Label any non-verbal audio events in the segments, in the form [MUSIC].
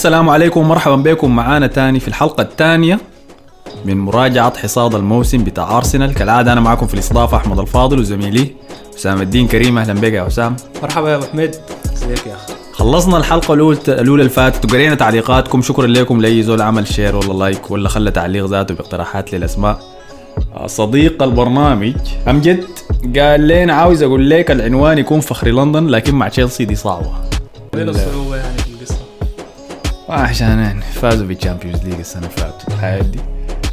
السلام عليكم ومرحبا بكم. معانا تاني في الحلقة الثانية من مراجعة حصاد الموسم بتاع أرسنال. كالعادة أنا معكم في الاستضافة أحمد الفاضل وزميلي حسام الدين كريم. أهلا بك يا حسام مرحبا يا أبو حميد. ازيك يا أخي؟ خلصنا الحلقة الأولى اللي فاتت وقرينا تعليقاتكم. شكرا لكم. لأي زول عمل share ولا like ولا خلى تعليق ذاته باقتراحات للأسماء. آه، صديق البرنامج أمجد قال لنا عاوز أقول لك العنوان يكون فخر لندن لكن مع تشيلسي دي صعبة. وين الصعوبة يعني؟ في القصة؟ عشان يعني فازوا بال Champions League السنة اللي فاتت. الحياة دي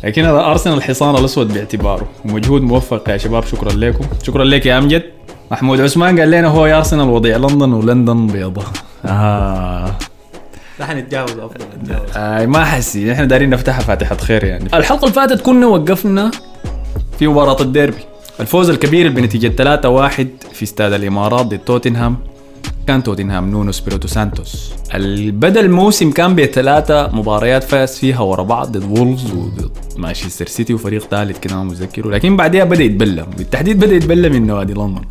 لكن هذا ارسنال الحصان الأسود باعتباره. ومجهود موفق يا شباب. شكرا لكم. شكرا لك يا أمجد. محمود عثمان قال لنا هو يا ارسنال وضيع لندن ولندن بيضة. آه. نحن نتجاوز أفضل. نتجاوز آه ما حسي إحنا دايرين نفتحها فاتحة خير يعني. الحلقة اللي فاتت كنا وقفنا في مباراة الديربي. الفوز الكبير بنتيجة 3-1 في استاد الإمارات ضد توتنهام. كان توتنهام نونو سبيريتو سانتوس. بدا الموسم كان بثلاثة مباريات فاز فيها ورا بعض ضد وولفز وضد مانشستر سيتي وفريق ثالث كده ما متذكره لكن بعدها بدأ يتبلى بالتحديد بدأ يتبلى من نوادي لندن.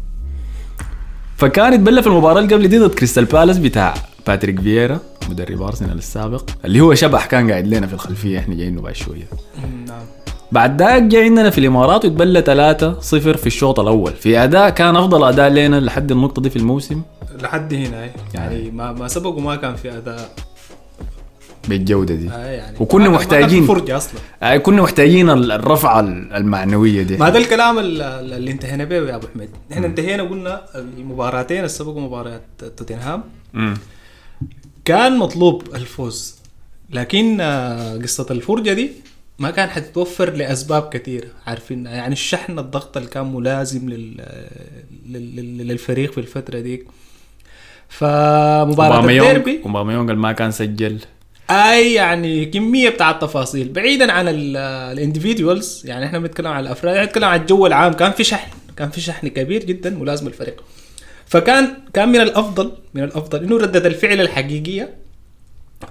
فكان يتبلى في المباراة اللي قبل دي ضد كريستال بالاس بتاع باتريك فييرا مدرب أرسنال السابق. اللي هو شبح كان قاعد لنا في الخلفية إحنا جايينه بعد شوية. نعم بعد ذاك جاي عندنا في الإمارات وتبلى 3 0 في الشوط الأول. في أداء كان أفضل أداء لنا لحد النقطة دي في الموسم. لحد هنا أي. يعني ما ما سبق وما كان في أداء. بالجودة دي. آه يعني وكنا محتاجين- فرجة أصلا. آه، كنا محتاجين ال- الرفعه ال- المعنوية دي. ما ده الكلام ال- ال- اللي انتهينا به يا أبو حميد. نحن انتهينا قلنا المباراتين اللي سبقوا مباريات توتنهام. كان مطلوب الفوز لكن آه، قصة الفرجة دي ما كان حتتوفر لأسباب كثيرة. عارفين يعني الشحن الضغط اللي كان ملازم لل... لل... لل- للفريق في الفترة ديك. اوباميونج الديربي. أوباميونج ما كان سجل. أي يعني كمية بتاع التفاصيل. بعيدا عن ال individuals يعني إحنا بنتكلم عن الأفراد إحنا بنتكلم عن الجو العام. كان في شحن كان في شحن كبير جدا ملازم الفريق. فكان كان من الأفضل من الأفضل إنه ردة الفعل الحقيقية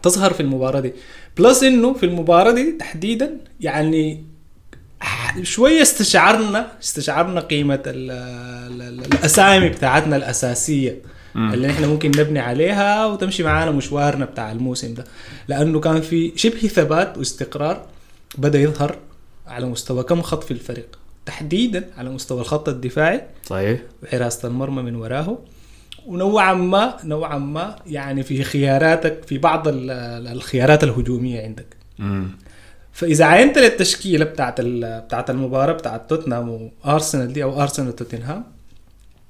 تظهر في المباراة دي. بلس إنه في المباراة دي تحديدا يعني شوية استشعرنا استشعرنا قيمة ال ال ال الأسامي بتاعتنا الأساسية. اللي إحنا ممكن نبني عليها وتمشي معانا مشوارنا بتاع الموسم ده. لأنه كان في شبه ثبات واستقرار بدأ يظهر على مستوى كم خط في الفريق. تحديدا على مستوى الخط الدفاعي. صحيح. وحراسه المرمى من وراه. ونوعا ما نوعا ما يعني في خياراتك في بعض ال- ال- الخيارات الهجومية عندك. مم. فإذا عينت للتشكيلة بتاعت بتاعت المباراة بتاعت توتنهام وارسنال دي أو ارسنال وتوتنهام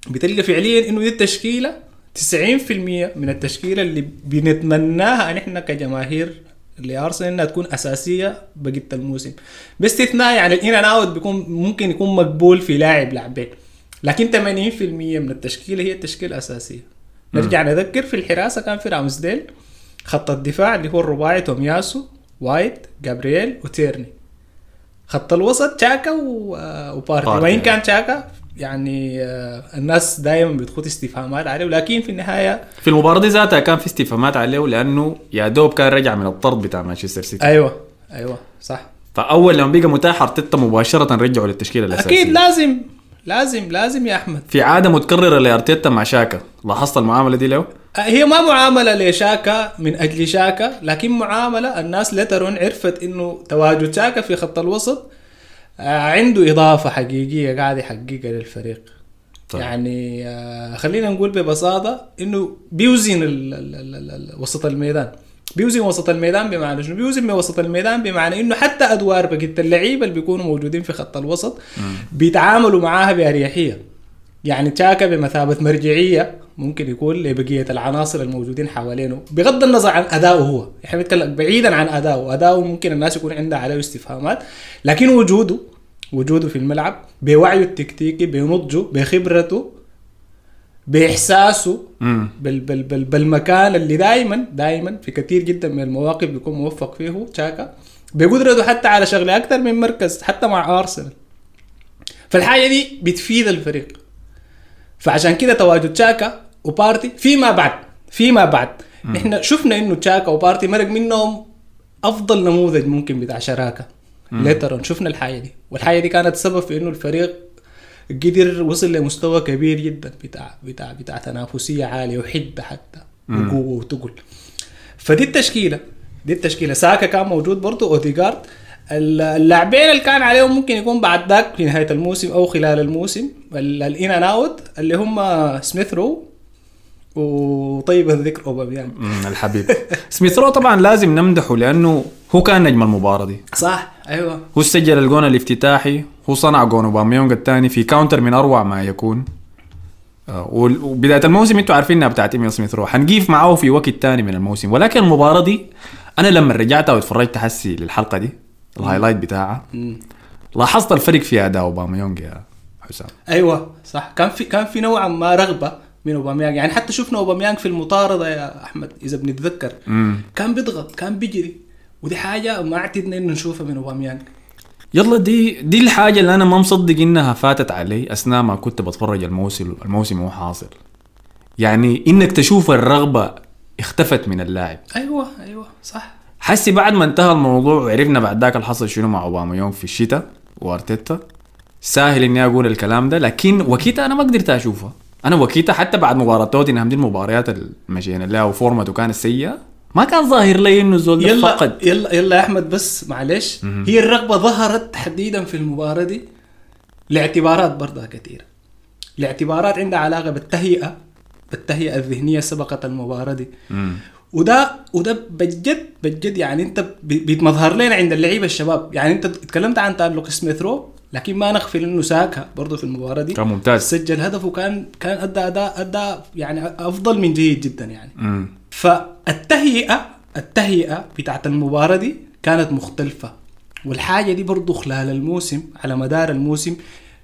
بتلقى فعليا إنه دي التشكيلة 90% من التشكيلة اللي بنتمناها أن إحنا كجماهير لأرسنال إنها تكون أساسية بقية الموسم. باستثناء يعني ال in and out بيكون ممكن يكون مقبول في لاعب لاعبين. لكن 80% من التشكيلة هي التشكيلة الأساسية. نرجع نذكر في الحراسة كان في رامسديل خط الدفاع اللي هو الرباعي تومياسو وايت جابرييل وتيرني. خط الوسط تشاكا آه، وبارتي بارتي. وان كان تشاكا؟ يعني آه، الناس دائما بتخوض استفهامات عليه ولكن في النهاية في المباراة دي ذاتها كان في استفهامات عليه لأنه يا دوب كان رجع من الطرد بتاع مانشستر سيتي. أيوه أيوه صح. فأول لما بقى متاح أرتيتا مباشرة رجعوا للتشكيلة الأساسية. أكيد لازم لازم لازم يا أحمد. في عادة متكررة لأرتيتا مع شاكا. لاحظت المعاملة دي له هي ما معاملة لشاكا من أجل شاكا لكن معاملة الناس لترون عرفت إنه تواجد شاكا في خط الوسط عنده إضافة حقيقية قاعد يحققها للفريق. طيب. يعني آه، خلينا نقول ببساطة إنه بيوزن ال ال ال ال ال وسط الميدان. بيوزن وسط الميدان بمعنى شنو؟ بيوزن وسط الميدان بمعنى إنه حتى أدوار بقية اللعيبة اللي بيكونوا موجودين في خط الوسط بيتعاملوا معاها بأريحية. يعني تشاكا بمثابة مرجعية ممكن يكون لبقية العناصر الموجودين حوالينه بغض النظر عن أداؤه هو. إحنا بنتكلم بعيدا عن أداؤه. أداؤه ممكن الناس يكون عندها عليه استفهامات لكن وجوده وجوده في الملعب بوعيه التكتيكي بنضجه بخبرته بإحساسه مم. بال بال بال بالمكان اللي دائما دائما في كثير جدا من المواقف بيكون موفق فيه تشاكا. بقدرته حتى على شغلة أكثر من مركز حتى مع أرسنال. فالحاجة دي بتفيد الفريق. فعشان كده تواجد تشاكا وبارتي فيما بعد فيما بعد. إحنا شفنا إنه تشاكا وبارتي مرق منهم أفضل نموذج ممكن بتاع شراكة. ليترون شفنا الحاجة دي. والحاجة دي كانت سبب في إنه الفريق قدر وصل لمستوى كبير جدا بتاع بتاع بتاع تنافسية عالية وحدة حتى. وقوة وتقل. فدي التشكيلة. دي التشكيلة. ساكا كان موجود برضه. اوديجارد اللاعبين اللي كان عليهم ممكن يكون بعد ذاك في نهاية الموسم أو خلال الموسم. ال in and out اللي هم سميث رو وطيب الذكر أوباميانج. الحبيب. [LAUGHS] سميث رو طبعا لازم نمدحه لأنه هو كان نجم المباراة دي. صح أيوه. هو سجل الجون الافتتاحي هو صنع جون اوباميونج الثاني في counter من أروع ما يكون. آه، وبداية الموسم أنتوا عارفين إنها بتاعت إميل سميث رو حنقيف معاه في وقت تاني من الموسم. ولكن المباراة دي أنا لما رجعت واتفرجت هسي للحلقة دي ال highlight بتاعها لاحظت الفرق في أداء اوباميونج يا حسام. أيوه صح. كان في كان في نوعا ما رغبة من اوباميانج يعني حتى شفنا اوباميانج في المطاردة يا أحمد إذا بنتذكر. مم. كان بيضغط كان بيجري. ودي حاجة ما اعتدنا إنه نشوفها من اوباميانج يلا دي دي الحاجة اللي أنا ما مصدق إنها فاتت علي أثناء ما كنت بتفرج الموسم الموسم وهو حاصل. يعني إنك تشوف الرغبة اختفت من اللاعب. أيوه أيوه صح. حسي بعد ما انتهى الموضوع وعرفنا بعد ذاك الحصل شنو مع اوباما يوم في الشتاء وأرتيتا سهل إني أقول الكلام ده لكن وكيتا أنا ما قدرت اشوفها أنا وكيتا حتى بعد مباراة توتنهام دي المباريات اللي مشينا لها وفورمته كانت سيئة ما كان ظاهر لي إنه زول يلا فقد. يلا يلا يا أحمد بس معلش هي الرغبة ظهرت تحديدا في المباراة دي لاعتبارات برضها كثيره لاعتبارات عندها علاقة بالتهيئة بالتهيئة الذهنية سبقت المباراة دي. مم. وده وده بجد بجد يعني أنت بيتمظهر لنا عند اللعيبة الشباب. يعني أنت تكلمت عن تألق سميث رو لكن ما نغفل إنه ساكا برضه في المباراة دي. كان ممتاز. سجل هدف وكان كان أدى اداء أدى يعني أفضل من جيد جدا يعني. مم. فالتهيئة التهيئة بتاعت المباراة دي كانت مختلفة. والحاجة دي برضو خلال الموسم على مدار الموسم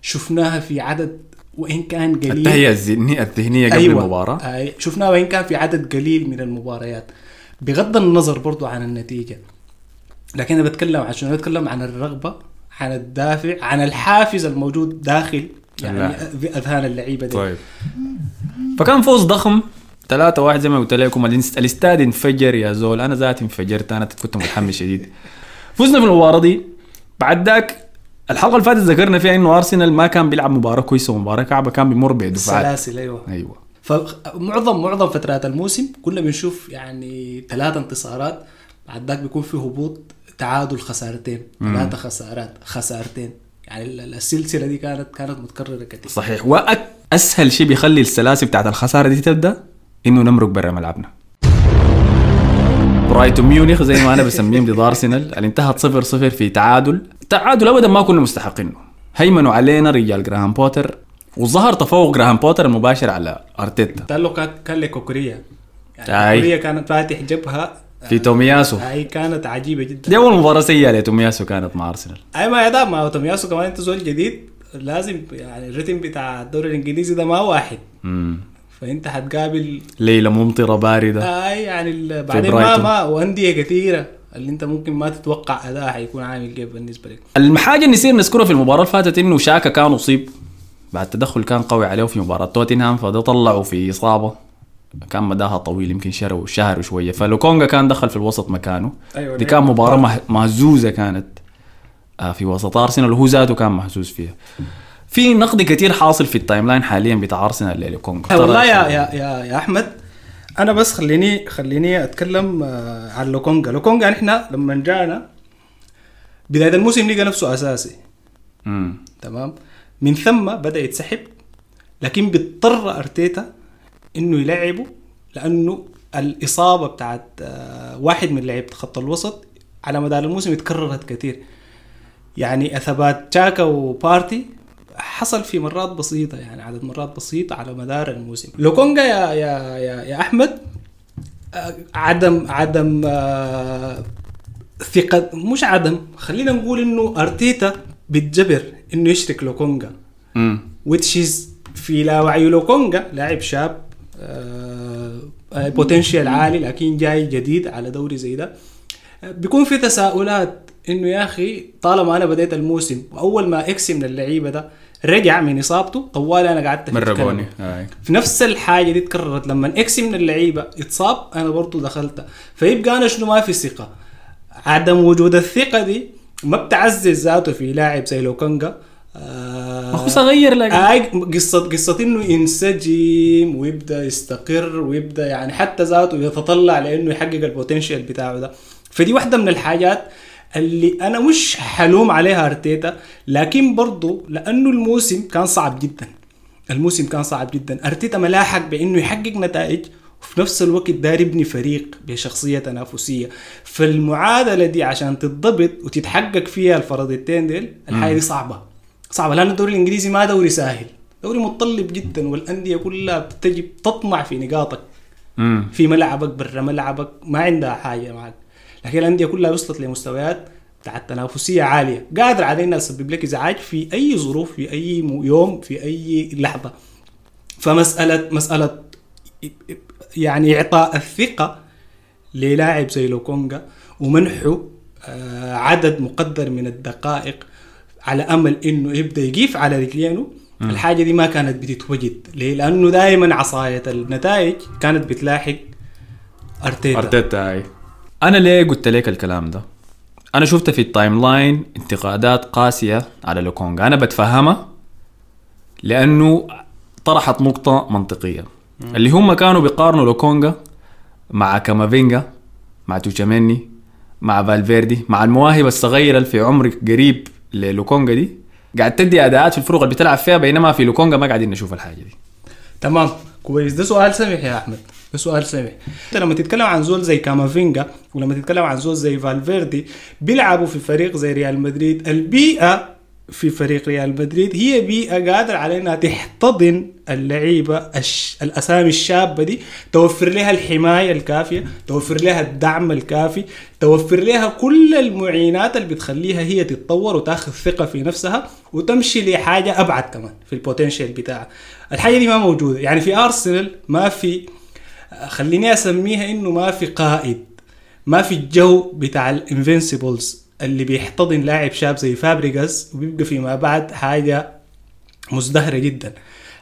شفناها في عدد وإن كان قليل. التهيئة الذهنيه الذهنية قبل أيوة. المباراة. أي شفناها وإن كان في عدد قليل من المباريات. بغض النظر برضو عن النتيجة. لكن أنا بتكلم عن شنو بتكلم عن الرغبة عن الدافع عن الحافز الموجود داخل يعني. أذهان اللعيبة دي. طيب. فكان فوز ضخم. 3 1 زي ما قلت لكم الاستاد انفجر يا زول. أنا ذاتي انفجرت أنا كنت متحمس شديد. فزنا في المباراه دي. بعد ذاك الحلقة اللي فاتت ذكرنا فيها إنه أرسنال ما كان بيلعب مباراة كويسة ومباراة كعبة كان بيمر بدفاعات السلاسل أيوه. أيوه. فمعظم معظم فترات الموسم كنا بنشوف يعني ثلاثة انتصارات. بعد ذاك بيكون في هبوط تعادل خسارتين ثلاثة خسارات خسارتين. يعني ال- ال- السلسلة دي كانت كانت متكررة كثير صحيح. واسهل شيء بيخلي السلاسل بتاعت الخسارة دي تبدأ؟ إنه نمرق برا ملعبنا. برايتون ميونخ زي ما أنا بسميهم ضد ارسنال اللي انتهت 0 0 في تعادل. تعادل ابدا ما كنا مستحقينه هيمنوا علينا رجال جراهام بوتر. وظهر تفوق جراهام بوتر المباشر على أرتيتا. تالو كان لكوكوريا يعني. كوكوريا كانت فاتح جبهة في تومياسو. آي كانت عجيبة جدا. دي أول مباراة سيئة لتومياسو كانت مع أرسنال. أي ما يا ما تومياسو كمان أنت زول جديد لازم يعني الريتم بتاع الدوري الإنجليزي ده ما واحد. مم. فأنت حتقابل ليلة ممطرة باردة. أي يعني بعدين ما. ما وأندية كثيرة. اللي أنت ممكن ما تتوقع أداء حيكون عامل كيف بالنسبة لك. الحاجة اللي نصير نذكرها في المباراة اللي فاتت إنه شاكا كان أصيب. بعد تدخل كان قوي عليه في مباراة توتنهام فده طلعه في إصابة. كان مداها طويل يمكن شهر وشهر وشوية. فلوكونجا كان دخل في الوسط مكانه. أيوة، دي كان مباراة مه- مهزوزة كانت آه، في وسط. أرسنال وهو ذاته كان مهزوز فيها. في نقد كثير حاصل في ال timeline حاليا بتاع ارسنال للوكونجا والله يا يا يا, يا أحمد أنا بس خليني خليني أتكلم آه، عن لوكونجا لوكونجا نحن لما جانا بداية الموسم لقى نفسه أساسي. مم. تمام؟ من ثم بدا يتسحب لكن بيضطر أرتيتا إنه يلعبه لأنه الإصابة بتاعت آه، واحد من لعيبة خط الوسط على مدار الموسم اتكررت كثير يعني أثبات تشاكا وبارتي حصل في مرات بسيطة يعني عدد مرات بسيطه على مدار الموسم. لوكونجا يا يا يا, يا أحمد آه، عدم عدم آه، ثقة مش عدم خلينا نقول إنه أرتيتا بيتجبر إنه يشرك لوكونجا is في لا وعي لوكونجا لاعب شاب بوتنشال عالي لكن جاي جديد على دوري زي ده. آه، بيكون في تساؤلات إنه يا أخي طالما أنا بديت الموسم وأول ما اكسي من اللعيبه ده رجع من إصابته طوال أنا قعدت في مرقوني. الكلمة. هاي. في نفس الحاجة دي تكررت لما اكسي من اللعيبة اتصاب أنا برضو دخلت فيبقى أنا شنو؟ ما في ثقة. عدم وجود الثقة دي ما بتعزز ذاته في لاعب زي لوكانجا آه اخو صغير لكن. آه قصة قصة إنه ينسجم ويبدأ يستقر ويبدأ يعني حتى ذاته يتطلع لأنه يحقق البوتنشال بتاعه ده. فدي واحدة من الحاجات اللي أنا مش حلوم عليها أرتيتا لكن برضو لأنه الموسم كان صعب جدا. الموسم كان صعب جدا. أرتيتا ملاحق بإنه يحقق نتائج وفي نفس الوقت داير يبني فريق بشخصية تنافسية. فالمعادلة دي عشان تتضبط وتتحقق فيها الفرضيتين ديل الحاجة دي صعبة. صعبة لأن الدوري الإنجليزي ما دوري سهل دوري متطلب جدا والأندية كلها بتجي تطمع في نقاطك. في ملعبك برا ملعبك ما عندها حاجة معك. لكن الأندية كلها وصلت لمستويات بتاعت تنافسية عالية. قادر على انها تسبب لك إزعاج في أي ظروف في أي يوم في أي لحظة. فمساله مسألة يعني إعطاء الثقة للاعب زي لوكونجا ومنحه آه، عدد مقدر من الدقائق على أمل إنه يبدأ يقيف على رجلينه. الحاجة دي ما كانت بتتوجد. ليه؟ لأنه دائما عصاية النتائج كانت بتلاحق أرتيتا. أرتيتا أنا ليه قلت لك الكلام ده؟ أنا شفت في ال timeline انتقادات قاسية على لوكونجا أنا بتفهمها لأنه طرحت نقطة منطقية. اللي هم كانوا بيقارنوا لوكونجا مع كامافينجا مع توشاميني مع فالفيردي مع المواهب الصغيرة اللي في عمر قريب للوكونجا دي قاعد تدي أداءات في الفروق اللي بتلعب فيها بينما في لوكونجا ما قاعدين نشوف الحاجة دي. تمام. كويس. ده سؤال سمح يا أحمد. ده سؤال سمح انت لما تتكلم عن زول زي كامافينجا ولما تتكلم عن زول زي فالفيردي بيلعبوا في فريق زي ريال مدريد. البيئة في فريق ريال مدريد هي بيئة قادرة على انها تحتضن اللعيبة الش... الأسامي الشابة دي توفر لها الحماية الكافية توفر لها الدعم الكافي توفر لها كل المعينات اللي بتخليها هي تتطور وتاخذ ثقة في نفسها وتمشي لحاجة أبعد كمان في ال potential بتاعها. الحاجة دي ما موجودة. يعني في ارسنال ما في خليني أسميها إنه ما في قائد ما في الجو بتاع ال Invincibles اللي بيحتضن لاعب شاب زي فابريجاس وبيبقى فيما بعد حاجة مزدهرة جدا.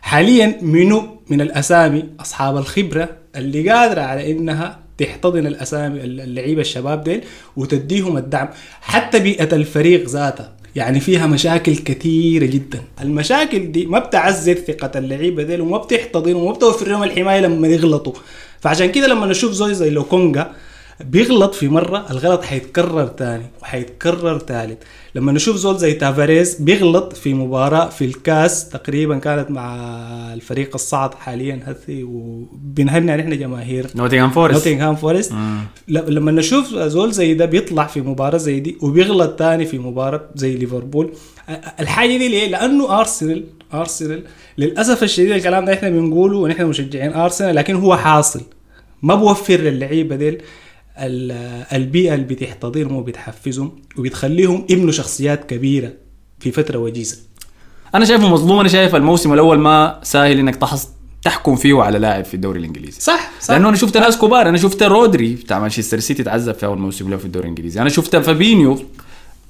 حاليا منو من الأسامي أصحاب الخبرة اللي قادرة على إنها تحتضن الأسامي اللعيبة الشباب ديل وتديهم الدعم؟ حتى بيئة الفريق ذاتها. يعني فيها مشاكل كثيرة جدا. المشاكل دي ما بتعزز ثقة اللعيبة ديل وما بتحتضنهم وما بتوفر لهم الحماية لما يغلطوا. فعشان كده لما نشوف زوي زي لوكونجا بيغلط في مرة الغلط حيتكرر تاني وحيتكرر تالت. لما نشوف زول زي تافاريز بيغلط في مباراة في الكاس تقريبا كانت مع الفريق الصاعد حاليا هسي وبنهني نحن جماهير نوتنغهام فورست. نوتنغهام فورست. لما نشوف زول زي ده بيطلع في مباراة زي دي وبيغلط تاني في مباراة زي ليفربول الحاجة دي ليه؟ لأنه أرسنال أرسنال للأسف الشديد الكلام ده إحنا بنقوله ونحن مشجعين أرسنال لكن هو حاصل. ما بوفر للعيبة ديل. ال- البيئة اللي بتحتضنهم وبتحفزهم وبتخليهم يبنوا شخصيات كبيرة في فترة وجيزة. أنا شايفه مظلوم أنا شايف الموسم الأول ما سهل إنك تحص تحكم فيه على لاعب في الدوري الإنجليزي. صح صح. لأنه أنا شفت ناس كبار أنا شفت رودري بتاع مانشستر سيتي تعذب في أول موسم له في الدوري الإنجليزي. أنا شفت فابينيو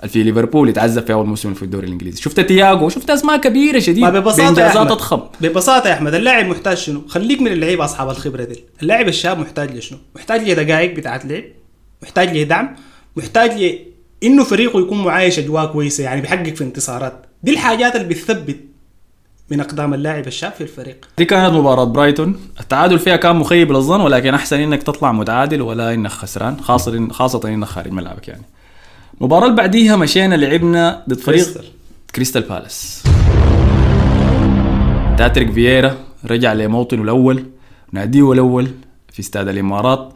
في ليفربول يتعذب في أول موسم في الدوري الإنجليزي. شفت تياجو شفت أسماء كبيرة شديد ما ببساطة يا أحمد. اضخم ببساطة يا أحمد اللاعب محتاج شنو؟ خليك من اللعيبة أصحاب الخبرة دي. اللاعب الشاب محتاج لشنو؟ محتاج لدقائق بتاعت لعب محتاج لدعم محتاج ل إنه فريقه يكون معايش أجواء كويسة يعني بيحقق في انتصارات. دي الحاجات اللي بتثبت من أقدام اللاعب الشاب في الفريق. دي كانت مباراة برايتون. التعادل فيها كان مخيب للظن ولكن أحسن إنك تطلع متعادل ولا إنك خسران خاصة خاصة إنك خارج ملعبك يعني. المباراة اللي بعديها مشينا لعبنا ضد فريق كريستال. كريستال بالاس. باتريك فييرا رجع لموطنه الأول ناديه الأول في استاد الإمارات.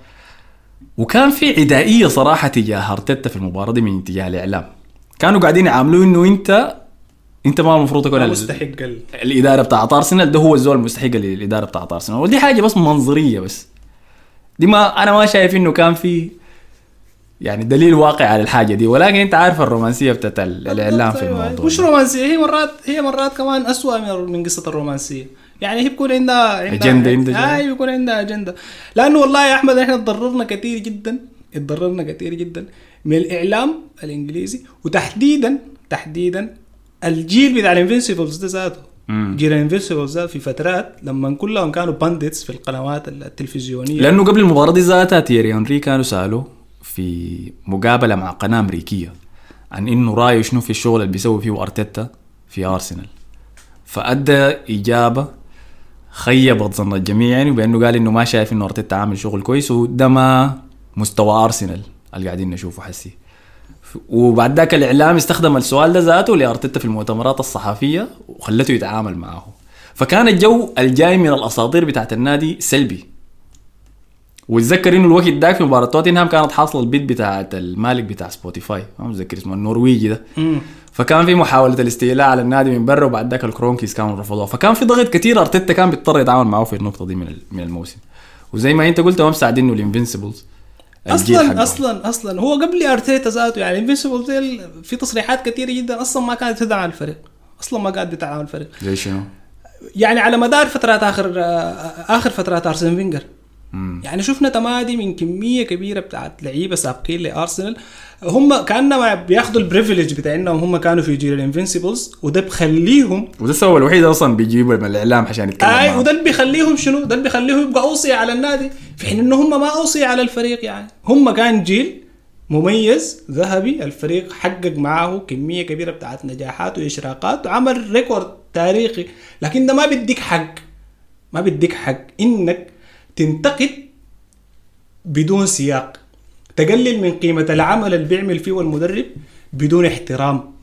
وكان في عدائية صراحة تجاه أرتيتا في المباراة دي من تجاه الإعلام. كانوا قاعدين يعاملوه إنه انت أنت ما المفروض تكون مستحق ال- الإدارة بتاعت أرسنال ده هو الزول المستحق للإدارة بتاعت أرسنال. ودي حاجة بس منظرية بس. دي ما أنا ما شايف إنه كان في يعني دليل واقع على الحاجة دي ولكن أنت عارف الرومانسية بتاعت ال- الاعلام في أيوة، الموضوع مش رومانسية هي مرات هي مرات كمان أسوأ من من قصة الرومانسية. يعني هي بيكون عندها عندها أجندة عندها هاي بيكون عندها أجندة. لأنه والله يا أحمد إحنا تضررنا كثير جدا اتضررنا كثير جدا من الإعلام الإنجليزي وتحديدا تحديدا الجيل بتاع ال Invincibles ده ذاته. جيل ال Invincibles ده في فترات لما كلهم كانوا pundits في القنوات التلفزيونية. لأنه قبل المباراة دي ذاتها تييري هنري كانوا سألوه في مقابلة مع قناة أمريكية عن إنه رأيه شنو في الشغل اللي بيسوي فيه أرتيتا في أرسنال. فأدى إجابة خيبت ظن الجميع يعني بانه قال إنه ما شايف إنه أرتيتا عامل شغل كويس وده ما مستوى أرسنال اللي قاعدين نشوفه حسي. وبعد ذاك الإعلام استخدم السؤال ده ذاته لأرتيتا في المؤتمرات الصحفية وخلته يتعامل معه. فكان الجو الجاي من الأساطير بتاعت النادي سلبي. واتذكر انه الوقت داك في مباراة توتنهام كانت حاصلة البيت بتاعت المالك بتاع سبوتيفاي. ما متذكر اسمه النرويجي ده. فكان في محاولة الاستيلاء على النادي من برا وبعد ذاك الكرونكيز كانوا رفضوها فكان في ضغط كثير أرتيتا كان بيضطر يتعامل معه في النقطة دي من من الموسم. وزي ما انت قلت ما مساعدينه ال Invincibles أصلا أصلا أصلا. هو قبل أرتيتا ذاته يعني Invincible في تصريحات كثيره جدا أصلا ما كانت تدعم الفريق. أصلا ما قاعد بتدعم الفريق. زي شنو؟ يعني على مدار فترات آخر آخر فترات أرسين فينجر. يعني شفنا تمادي من كمية كبيرة بتاعت لعيبة سابقين لأرسنال. هم كانما بياخذوا ال privilege بتاع انهم هم كانوا في جيل ال Invincibles وده بخليهم وده السبب الوحيد أصلا بيجيبوا من الإعلام عشان يتكلم اي معاه. وده اللي بيخليهم شنو؟ ده اللي بيخليهم يبقى اوصية على النادي في حين إنه هم ما اوصية على الفريق يعني. هم كان جيل مميز ذهبي الفريق حقق معاه كمية كبيرة بتاعت نجاحات وإشراقات وعمل record تاريخي. لكن ده ما بيديك حق. ما بيديك حق. إنك تنتقد بدون سياق. تقلل من قيمة العمل اللي بيعمل فيه المدرب بدون احترام.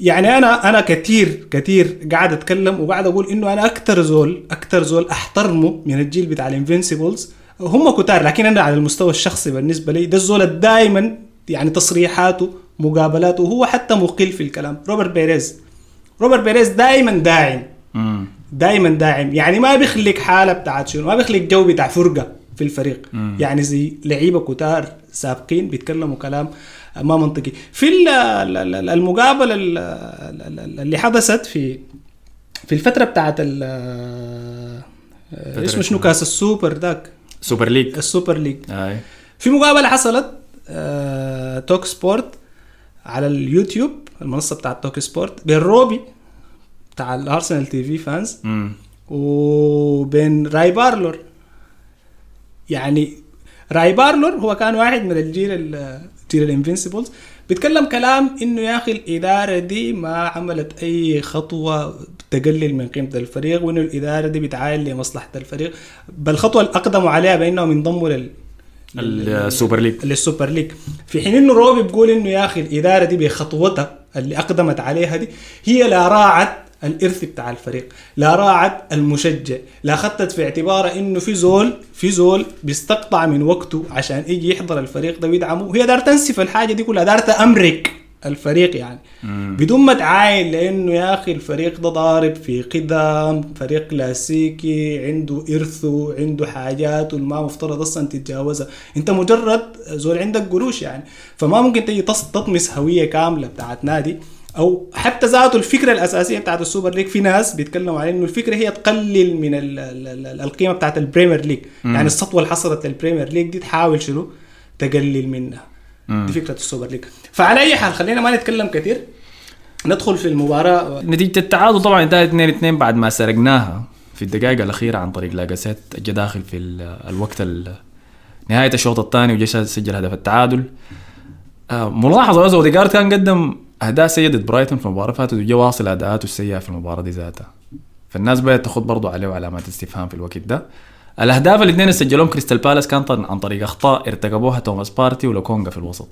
يعني أنا أنا كثير كثير قاعد أتكلم وقاعد أقول إنه أنا أكثر زول أكثر زول أحترمه من الجيل بتاع ال Invincibles هم كتار لكن أنا على المستوى الشخصي بالنسبة لي ده الزول دائما يعني تصريحاته مقابلاته وهو حتى مقل في الكلام. روبرت بيريز. روبرت بيريز دائما داعم. مم. دائما داعم. يعني ما بيخليك حالة بتاعت شنو؟ ما بيخليك جو بتاع فرقة في الفريق. مم. يعني زي لعيبة كتار سابقين بيتكلموا كلام ما منطقي. في ال- ال- ال- المقابلة ال- ال- ال- اللي حدثت في في الفترة بتاعت اسمه شنو؟ كاس السوبر ذاك. Super League. ال Super League. في مقابلة حصلت آه، توك سبورت على اليوتيوب المنصة بتاعت توك سبورت بين روبي بتاع الأرسنال TV fans. وبين راي بارلور يعني راي بارلور هو كان واحد من الجيل ال- جيل ال Invincibles بيتكلم كلام إنه يا أخي الإدارة دي ما عملت أي خطوة تقلل من قيمة الفريق وإنه الإدارة دي بتعاين لمصلحة الفريق. بل الخطوة اللي أقدموا عليها بأنهم ينضموا لل ال Super League. لل Super League. في حين إنه روبي بيقول إنه يا أخي الإدارة دي بخطوتها اللي أقدمت عليها دي هي لا راعت الإرث بتاع الفريق. لا راعت المشجع. لا اخذت في اعتبارها إنه في زول في زول بيستقطع من وقته عشان يجي يحضر الفريق ده ويدعمه. وهي دار تنسف الحاجة دي كلها. دار تأمرك الفريق يعني. بدون ما تعاين لأنه يا أخي الفريق ده ضارب في قدم. فريق كلاسيكي عنده ارثه عنده حاجات والما مفترض أصلا تتجاوزها. أنت مجرد زول عندك قروش يعني. فما ممكن تيجي تطمس هوية كاملة بتاعت نادي. أو حتى ذاته الفكرة الأساسية بتاعت ال Super League في ناس بيتكلموا على إنه الفكرة هي تقلل من ال ال ال القيمة بتاعت ال Premier League. يعني السطوة اللي حصلت لل Premier League دي تحاول شنو؟ تقلل منها. دي فكرة ال Super League. فعلى أي حال خلينا ما نتكلم كثير ندخل في المباراة. نتيجة التعادل طبعا إنتهت 2 2 بعد ما سرقناها في الدقائق الأخيرة عن طريق لاكازيت جا داخل في ال- الوقت ال- نهاية الشوط الثاني وجا سجل هدف التعادل. آه، ملاحظة بس اوديجارد كان قدم أداء سيء ضد برايتون في المباراة فاتت وجا واصل أداءاته السيئة في المباراة دي ذاتها. فالناس بدأت تاخذ برضه عليه علامات استفهام في الوقت ده. الأهداف الاثنين اللي سجلوهم كريستال بالاس كانت عن طريق أخطاء ارتكبوها توماس بارتي ولوكونجا في الوسط.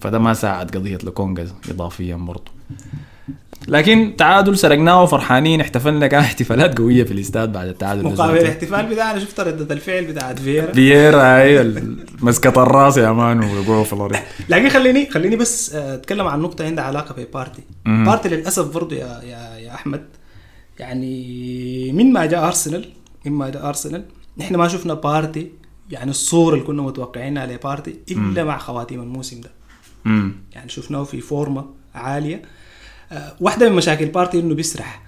فده ما ساعد قضية لوكونجا إضافيا برضه لكن تعادل سرقناه وفرحانين احتفلنا كان احتفالات قوية في الاستاد بعد التعادل. مقابل. الاحتفال بتاعنا شفت ردة الفعل بتاعت فييرا؟ فييرا هاي ال- مسكة الراس يا man ويقعوا في الأرض. [LAUGHS] لكن خليني خليني بس آه، أتكلم عن نقطة عندها علاقة ببارتي. بارتي للأسف برضو يا يا يا أحمد يعني من ما جاء ارسنال من ما جاء ارسنال نحن ما شفنا بارتي يعني الصورة اللي كنا متوقعينها لبارتي إلا مع خواتيم الموسم ده. يعني شفناه في form ه عالية. واحدة من مشاكل بارتي إنه بيسرح.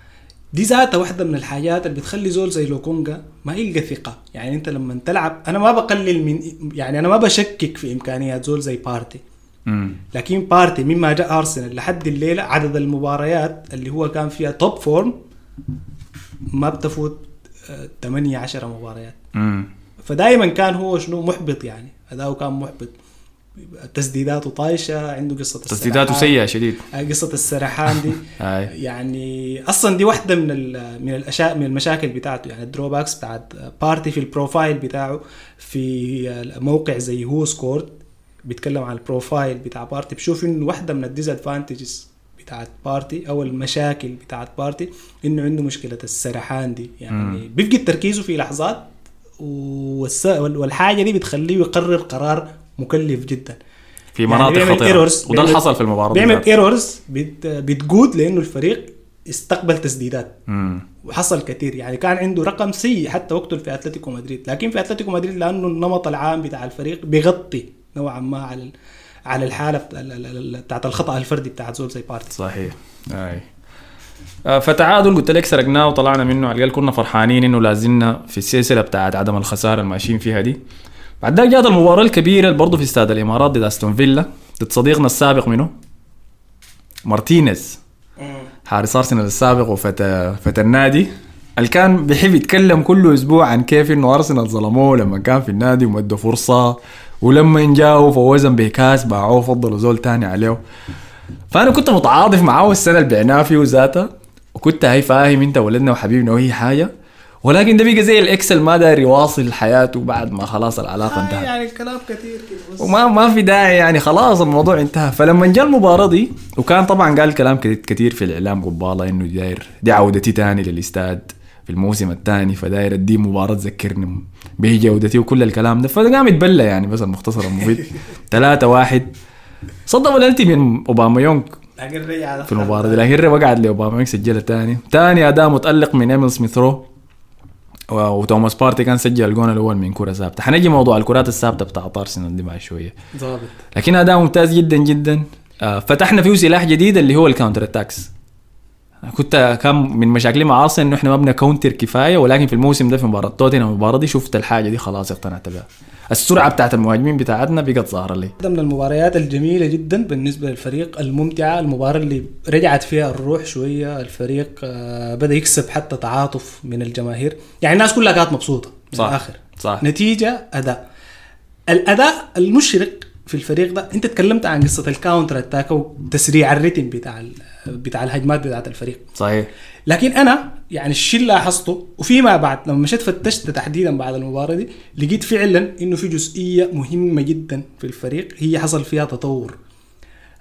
دي ذاتها واحدة من الحاجات اللي بتخلي زول زي لوكونجا ما يلقى ثقة. يعني أنت لما تلعب أنا ما بقلل من يعني أنا ما بشكك في إمكانيات زول زي بارتي لكن بارتي مما جاء ارسنال لحد الليلة عدد المباريات اللي هو كان فيها top form ما بتفوت 8 10 مباريات. فدائما كان هو شنو محبط يعني. اداؤه كان محبط. تسديداته طايشة عنده قصة تسديداته. سيئة شديد. آه، قصة السرحان دي. [LAUGHS] يعني أصلا دي واحدة من من الأشياء من المشاكل بتاعته. يعني ال drawbacks بتاعت بارتي في ال profile بتاعه في موقع زي WhoScored بيتكلم عن ال profile بتاع بارتي بشوف إنه واحدة من ال disadvantages بتاعت بارتي أو المشاكل بتاعت بارتي إنه عنده مشكلة السرحان دي. يعني بيفقد تركيزه في لحظات والحاجة دي بتخليه يقرر قرار مكلف جدا. في يعني مناطق بيعمل خطيرة. وده اللي حصل في المباراة بيعمل. errors بت بتقود لأنه الفريق استقبل تسديدات. مم. وحصل كثير. يعني كان عنده رقم سيء حتى وقته في أتلتيكو مدريد. لكن في أتلتيكو مدريد لأنه النمط العام بتاع الفريق بيغطي نوعا ما على على الحالة بتاع- ال- ال- ال- بتاعت الخطأ الفردي بتاعت زول زي بارتي. صحيح. أي. آه، فتعادل قلت لك سرقناه وطلعنا منه. على الأقل كنا فرحانين إنه لازلنا في السلسلة بتاعت عدم الخسارة الماشيين فيها دي. بعد ذاك جات المباراة الكبيرة اللي برضه في استاد الإمارات ضد أستون فيلا ضد صديقنا السابق منو مارتينيز. حارس أرسنال السابق وفتى فتى النادي اللي كان بيحب يتكلم كل أسبوع عن كيف إنه أرسنال ظلموه لما كان في النادي وما ادوه فرصة ولما جاوا فوزهم بكاس باعوه فضلوا زول تاني عليه. فأنا كنت متعاطف معاه السنة اللي بعناه فيه ذاته وكنت هاي فاهم أنت ولدنا وحبيبنا وأي حاجة. ولكن ده بقى زي ال ex اللي ما داير يواصل حياته بعد ما خلاص العلاقة انتهت. يعني الكلام كثير كده وما ما في داعي يعني خلاص الموضوع انتهى. فلما جاء المباراة دي وكان طبعا قال كلام كتير في الإعلام قباله إنه داير دي عودتي تاني للإستاد في الموسم الثاني فداير ادي مباراة تذكرني به جودتي وكل الكلام ده. فقام يتبلى يعني بس المختصر المفيد. [LAUGHS] 3 واحد. صد بلنتي من اوباما يونغ في المباراة دي. لكن وقعد لاوباما يونغ سجلها تاني. تاني أداء متألق من إيميل سميث رو. وتوماس بارتي كان سجل الجون الأول من كرة ثابتة. حنجي موضوع الكرات الثابتة بتاع ارسنال دي بعد شوية. ظابط لكن أداء ممتاز جدا جدا. آه، فتحنا فيه سلاح جديد اللي هو ال counter attacks كنت كان من مشاكلي مع أرسنال إنه إحنا ما بن counter كفاية ولكن في الموسم ده في مباراة توتنهام المباراة دي شفت الحاجة دي خلاص اقتنعت بها. السرعة بتاعت المهاجمين بتاعتنا بقت ظاهرة لي. من المباريات الجميلة جدا بالنسبة للفريق الممتعة المباراة اللي رجعت فيها الروح شوية الفريق آه، بدأ يكسب حتى تعاطف من الجماهير. يعني الناس كلها كانت مبسوطة من صح. الآخر. صح. نتيجة أداء. الأداء المشرق في الفريق ده أنت تكلمت عن قصة ال counter attack وتسريع الريتم بتاع ال- بتاع الهجمات بتاعت الفريق. صحيح. لكن أنا يعني الشيء اللي لاحظته وفيما بعد لما مشيت فتشت تحديدا بعد المباراة دي لقيت فعلا إنه في جزئية مهمة جدا في الفريق هي حصل فيها تطور.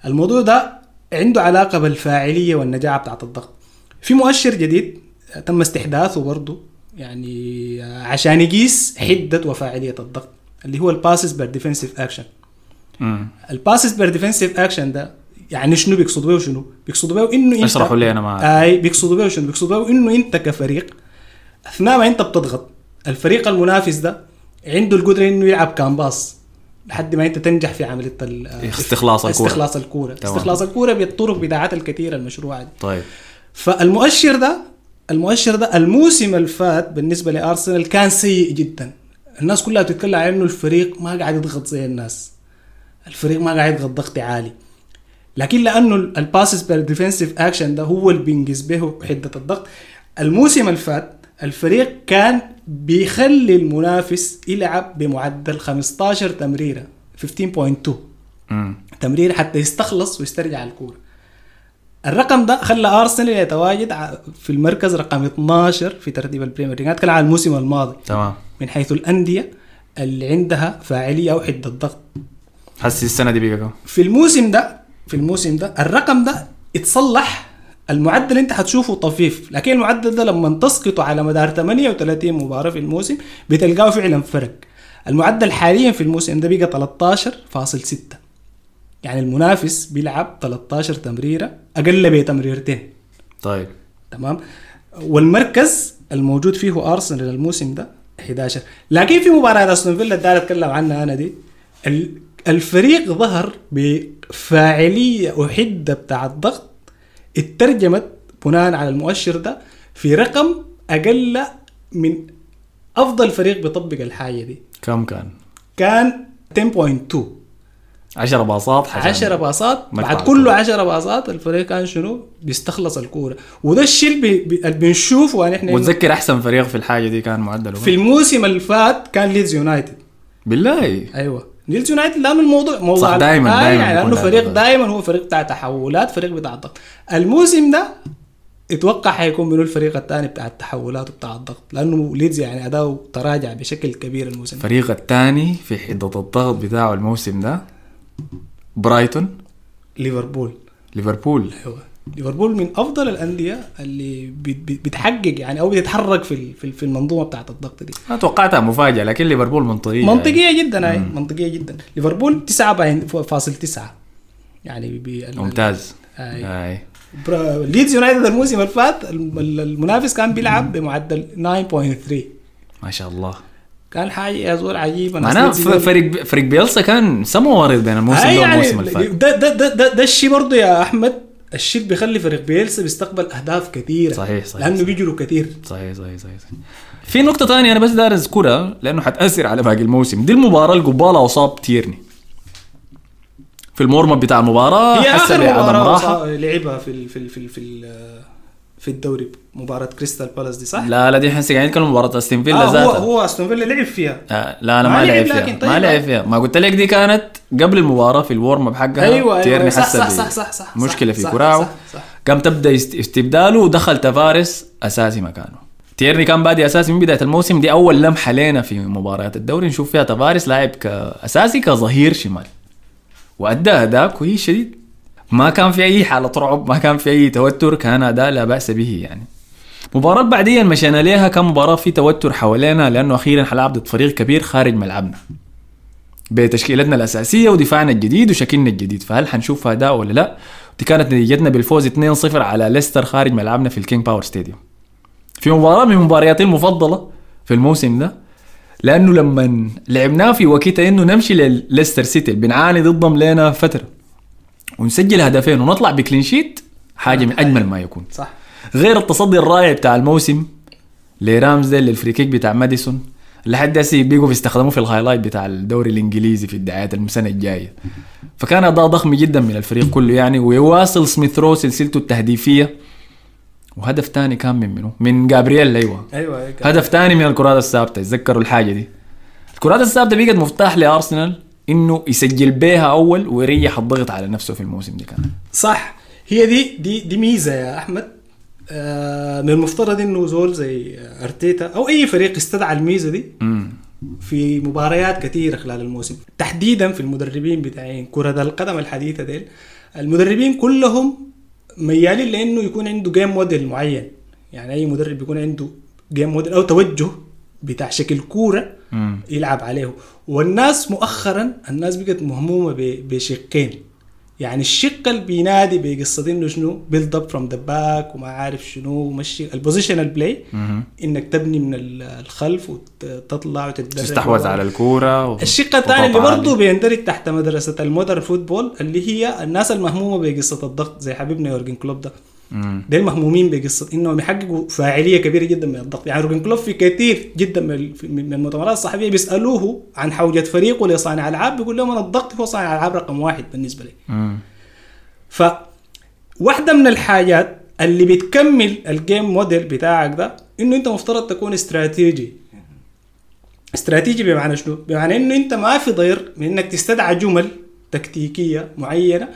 الموضوع ده عنده علاقة بالفاعلية والنجاعه بتاعت الضغط. في مؤشر جديد تم استحداثه برضه يعني عشان يقيس حدة وفاعلية الضغط اللي هو ال passes per defensive action ال passes per defensive action ده يعني شنو بيقصدوا به شنو؟ بيقصدوا به انه أنت اشرحوا لي أنا معك أي بيقصدوا به شنو؟ بيقصدوا به انه أنت كفريق أثناء ما أنت بتضغط الفريق المنافس ده عنده القدرة إنه يلعب كم باص لحد ما أنت تنجح في عملية استخلاص الكرة. [LAUGHS] استخلاص الكورة. استخلاص الكورة بالطرق بتاعتها الكثيرة المشروعة دي طيب فالمؤشر ده المؤشر ده الموسم اللي فات بالنسبة لأرسنال كان سيء جدا الناس كلها بتتكلم عن إنه الفريق ما قاعد يضغط زي الناس الفريق ما قاعد يضغط ضغط عالي لكن لأنه ال passes per defensive action ده هو اللي بينقاس به حدة الضغط. الموسم اللي فات الفريق كان بيخلي المنافس يلعب بمعدل 15 تمريرة 15.2 امم تمرير حتى يستخلص ويسترجع الكورة. الرقم ده خلى ارسنال يتواجد في المركز رقم 12 في ترتيب البريمير ليج. اتكلم عن الموسم الماضي. تمام. من حيث الأندية اللي عندها فاعلية أو حده ضغط حسي السنة دي بقى في الموسم ده في الموسم ده الرقم ده اتصلح المعدل انت حتشوفه طفيف. لكن المعدل ده لما تسقطه على مدار 38 مباراة في الموسم بتلقاه فعلا فرق. المعدل حاليا في الموسم ده بقى 13.6 يعني المنافس بيلعب 13 تمريرة أقل بتمريرتين طيب. تمام؟ والمركز الموجود فيه أرسنال الموسم ده 11 لكن في مباراة أستون فيلا اللي أتكلم عنها أنا دي. الفريق ظهر بفاعلية وحده بتاع الضغط اترجمت بناء على المؤشر ده في رقم أقل من أفضل فريق بيطبق الحاجة دي. كم كان؟ كان 10.2 10 باصات عشان 10 باصات. بعد. كله 10 باصات الفريق كان شنو؟ بيستخلص الكورة. وده الشيء اللي بي- بي- اللي بنشوفه يعني إحنا وتذكر أحسن فريق في الحاجة دي كان معدله. في الموسم اللي فات كان ليدز يونايتد بالله. أيوه. ليدز يونايتد لأنه الموضوع موضوع صح، دايماً- آه دايماً يعني لأنه فريق ضغط. دائما هو فريق بتاع تحولات فريق بتاع الضغط. الموسم ده أتوقع حيكون منو الفريق الثاني بتاع التحولات وبتاع الضغط لأنه ليدز يعني أداؤه تراجع بشكل كبير الموسم ده. الفريق الثاني في حدة الضغط بتاعه الموسم ده برايتون. ليفربول. ليفربول. أيوه. ليفربول من أفضل الأندية اللي بت- بت- بتحقق يعني أو بتتحرك في في ال- في المنظومة بتاعت الضغط دي. ما توقعتها مفاجأة لكن ليفربول منطقية منطقية جدا هاي منطقية جدا. ليفربول 9.9 يعني ممتاز. هاي. هاي ليدز يونايتد الموسم اللي فات الم- ال- المنافس كان بيلعب بمعدل 9.3 ما شاء الله. كان حاجة يا زول عجيبه معناه ناس ف- ليدز فريق فريق بيلسا كان سما وارد بين الموسم ده يعني والموسم اللي فات. ده ده ده ده, ده الشيء برضه يا أحمد. الشيء بيخلي فريق بيلسا بيستقبل أهداف كثيرة صحيح، صحيح، لأنه. بيجروا كثير صحيح صحيح صحيح صحيح. في نقطة ثانية أنا بس دار أذكرها لأنه حتأثر على باقي الموسم دي المباراة اللي قبالها اتصاب تيرني في المورمة بتاع المباراة هي آخر مباراة لعبها في ال في ال في ال في, ال في الدوري مباراة كريستال بالاس دي صح؟ لا لا دي حسي قاعدين نتكلم مباراة استون فيلا آه هو ذاتها. هو استون فيلا لعب فيها. آه لا أنا ما ما لعب فيها طيب. ما لعب فيها. ما قلت لك دي كانت قبل المباراة في ال warm up حقها أيوه أيوه صح صح ب- صح صح صح مشكلة صح في صح كراعه صح صح. قام تبدأ است- استبداله ودخل تفاريس أساسي مكانه. تيرني كان بادي أساسي من بداية الموسم دي أول لمحة لنا في مباريات الدوري نشوف فيها تفاريس لاعب كاساسي كظهير شمال. وأدى أداء كويس شديد. ما كان في أي حالة رعب ما كان في أي توتر كان اداء لا بأس به يعني. مباراة بعديا مشينا ليها كان مباراة في توتر حوالينا لأنه أخيرا حنلعب ضد فريق كبير خارج ملعبنا. بتشكيلتنا الأساسية ودفاعنا الجديد وشكلنا الجديد فهل حنشوف أداء ولا لا؟ دي كانت نتيجتنا بالفوز 2-0 على ليستر خارج ملعبنا في ال King Power Stadium. في مباراة من مبارياتي المفضلة في الموسم ده لأنه لما لعبناه في وقتها إنه نمشي لليستر سيتي بنعاني ضدهم لنا فترة. ونسجل هدفين ونطلع ب clean sheet حاجة من أجمل ما يكون. صح. غير التصدي الرائع بتاع الموسم لرامزديل لل free kick بتاع ماديسون لحد هسه بيقوا بيستخدموه في ال highlight بتاع الدوري الإنجليزي في الدعايات السنة الجاية. فكان أداء ضخم جدا من الفريق كله يعني ويواصل سميث رو سلسلته التهديفية. وهدف تاني كان من منه من جابرييل أيوه. أيوه هيك. هدف تاني من الكرات الثابتة تذكروا الحاجة دي. الكرات الثابتة بقت مفتاح لأرسنال إنه يسجل بيها أول ويريح الضغط على نفسه في الموسم ده كان. صح. هي دي دي دي ميزة يا أحمد. آه من المفترض إنه زول زي أرتيتا أو أي فريق استدعى الميزة دي امم في مباريات كثيره خلال الموسم. تحديدا في المدربين بتاعين كرة القدم الحديثة ديل. المدربين كلهم ميالين لإنه يكون عنده جيم موديل معين. يعني أي مدرب بيكون عنده game model أو توجه بتاع شكل كورة يلعب عليه. والناس مؤخرا الناس بقت مهمومة بشقين. يعني الشق اللي بينادي بقصة إنه شنو؟ build up from the back وما عارف شنو ومشي ال positional play. إنك تبني من ال- الخلف وتطلع وتتدرب تستحوذ على الكورة و... الشق الثاني اللي برضه بيندرج تحت مدرسة ال modern football اللي هي الناس المهمومة بقصة الضغط زي حبيبنا يورجن كلوب ده. مم. ديل مهمومين بقصة إنهم يحققوا فاعلية كبيرة جدا من الضغط يعني يورجن كلوب في كثير جدا من ال- من المؤتمرات الصحفية بيسألوه عن حوجة فريقه لصانع ألعاب بيقول لهم أنا الضغط هو صانع ألعاب رقم واحد بالنسبة لي. ف واحدة من الحاجات اللي بتكمل ال game model بتاعك ده إنه أنت مفترض تكون استراتيجي استراتيجي بمعنى شنو؟ بمعنى إنه أنت ما في ضير من إنك تستدعى جمل تكتيكية معينة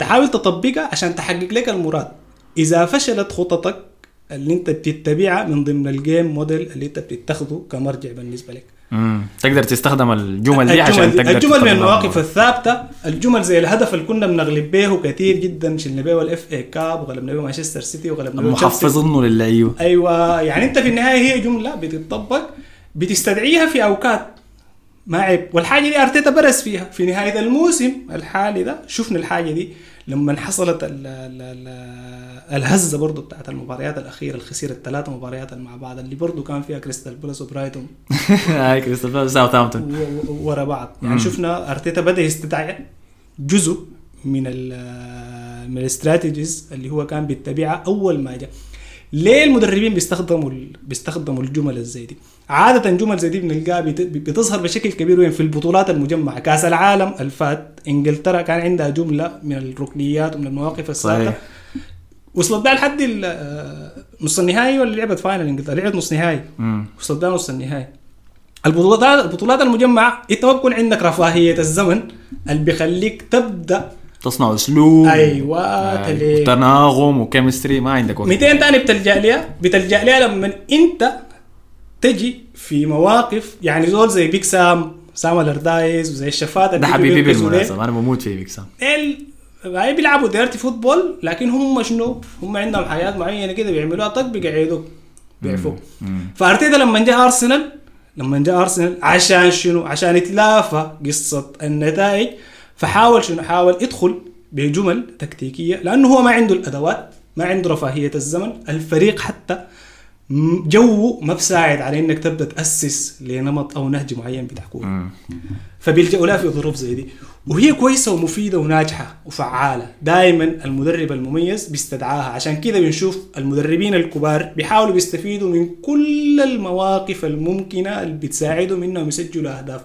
تحاول تطبقها عشان تحقق لك المراد إذا فشلت خططك اللي أنت بتتبعها من ضمن ال game model اللي أنت بتتخذه كمرجع بالنسبة لك مم. تقدر تستخدم الجمل دي عشان الجمل, تقدر الجمل من المواقف. الثابتة الجمل زي الهدف اللي كنا بنغلب به كثير جدا شلنا به ال FA Cup وغلبنا به مانشستر سيتي وغلبنا به. محفظينه للعيبه أيوه يعني أنت في النهاية هي جملة بتطبق بتستدعيها في أوقات ما عيب. والحاجة دي أرتيتا برز فيها. في نهاية الموسم الحالي ده شفنا الحاجة دي لما حصلت ال ال ال الهزة برضو بتاعت المباريات الأخيرة اللي خسر الثلاثة مباريات مع بعض اللي برضو كان فيها كريستال بالاس وبرايتون. [LAUGHS] هاي كريستال بالاس ساوثهامبتون و- و- ورا بعض. يعني شفنا أرتيتا بدأ يستدعي جزء من ال من ال strategies اللي هو كان بيتبعها أول ما جاء. ليه المدربين بيستخدموا ال- بيستخدموا الجمل الزي دي؟ عادة جمل زي دي بنلقاها بت- بتظهر بشكل كبير وين؟ في البطولات المجمعة. كأس العالم الفات إنجلترا كان عندها جملة من الركنيات ومن المواقف صحيح. وصلت بها لحد ال- آه، نص النهائي ولا لعبت فاينل إنجلترا؟ لعبت نص نهائي. وصلت بها نص النهائي. البطولات البطولات المجمعة إنت ما بيكون عندك رفاهية الزمن اللي بيخليك تبدأ تصنع أسلوب أيوه آه، تناغم وكيمستري ما عندك وقت 200 تاني بتلجأ لها بتلجأ لها لما أنت تجي في مواقف يعني زول زي بيك سام سام الاردايز وزي الشفات ده حبيبي. بالمناسبة أنا بموت فيه بيكسام ال هاي بيلعبوا ديرتي فوتبول لكن هم شنو؟ هم عندهم حياة معينة كده بيعملوها طق بيقعدوك بيعفوك فأرتيتا لما جاء ارسنال لما جاء ارسنال عشان شنو؟ عشان يتلافى قصة النتائج فحاول شنو؟ حاول يدخل بجمل تكتيكية لأنه هو ما عنده الأدوات ما عنده رفاهية الزمن. الفريق حتى جوه ما بساعد على إنك تبدأ تأسس لنمط أو نهج معين بتاع كوره فبيلجأوا لها في ظروف زي دي. وهي كويسة ومفيدة وناجحة وفعالة. دائما المدرب المميز بيستدعاها. عشان كده بنشوف المدربين الكبار بيحاولوا بيستفيدوا من كل المواقف الممكنة اللي بتساعدهم انهم يسجلوا أهداف.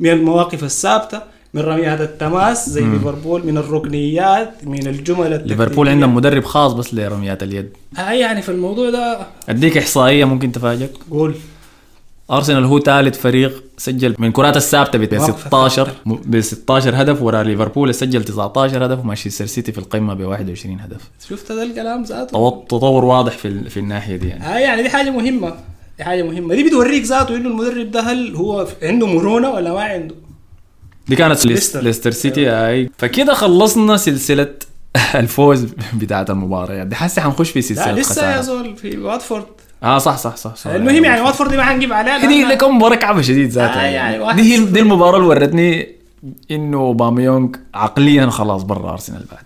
من المواقف الثابتة من رميات التماس زي ليفربول من الركنيات من الجمل ليفربول عندهم مدرب خاص بس لرميات اليد. آه يعني في الموضوع ده. أديك إحصائية ممكن تفاجئك. قول. أرسنال هو ثالث فريق سجل من كرات الثابتة ب مواقف 16 ب 16 هدف ورا ليفربول سجل 19 هدف ومانشستر سيتي في القمة ب 21 هدف. شفت هذا الكلام ذاته؟ تطور واضح في ال- في الناحية دي يعني. آه يعني دي حاجة مهمة. دي حاجة مهمة. دي بتوريك ذاته إنه المدرب ده هل هو عنده مرونة ولا ما عنده؟ دي كانت ليستر. ليستر, سيتي أي. فكده خلصنا سلسلة [LAUGHS] الفوز بتاعت المباريات دي هسه حنخش في لا سلسله لسه يا. زول في واتفورد. آه صح صح صح, صح المهم يعني واتفورد دي ما حنجيب عليها دي لأنها- لكم مباراة كعبة شديد ذاتها آه يعني, يعني دي. دي المباراة اللي ورتني إنه اوباميونج عقليا خلاص برا أرسنال بعد.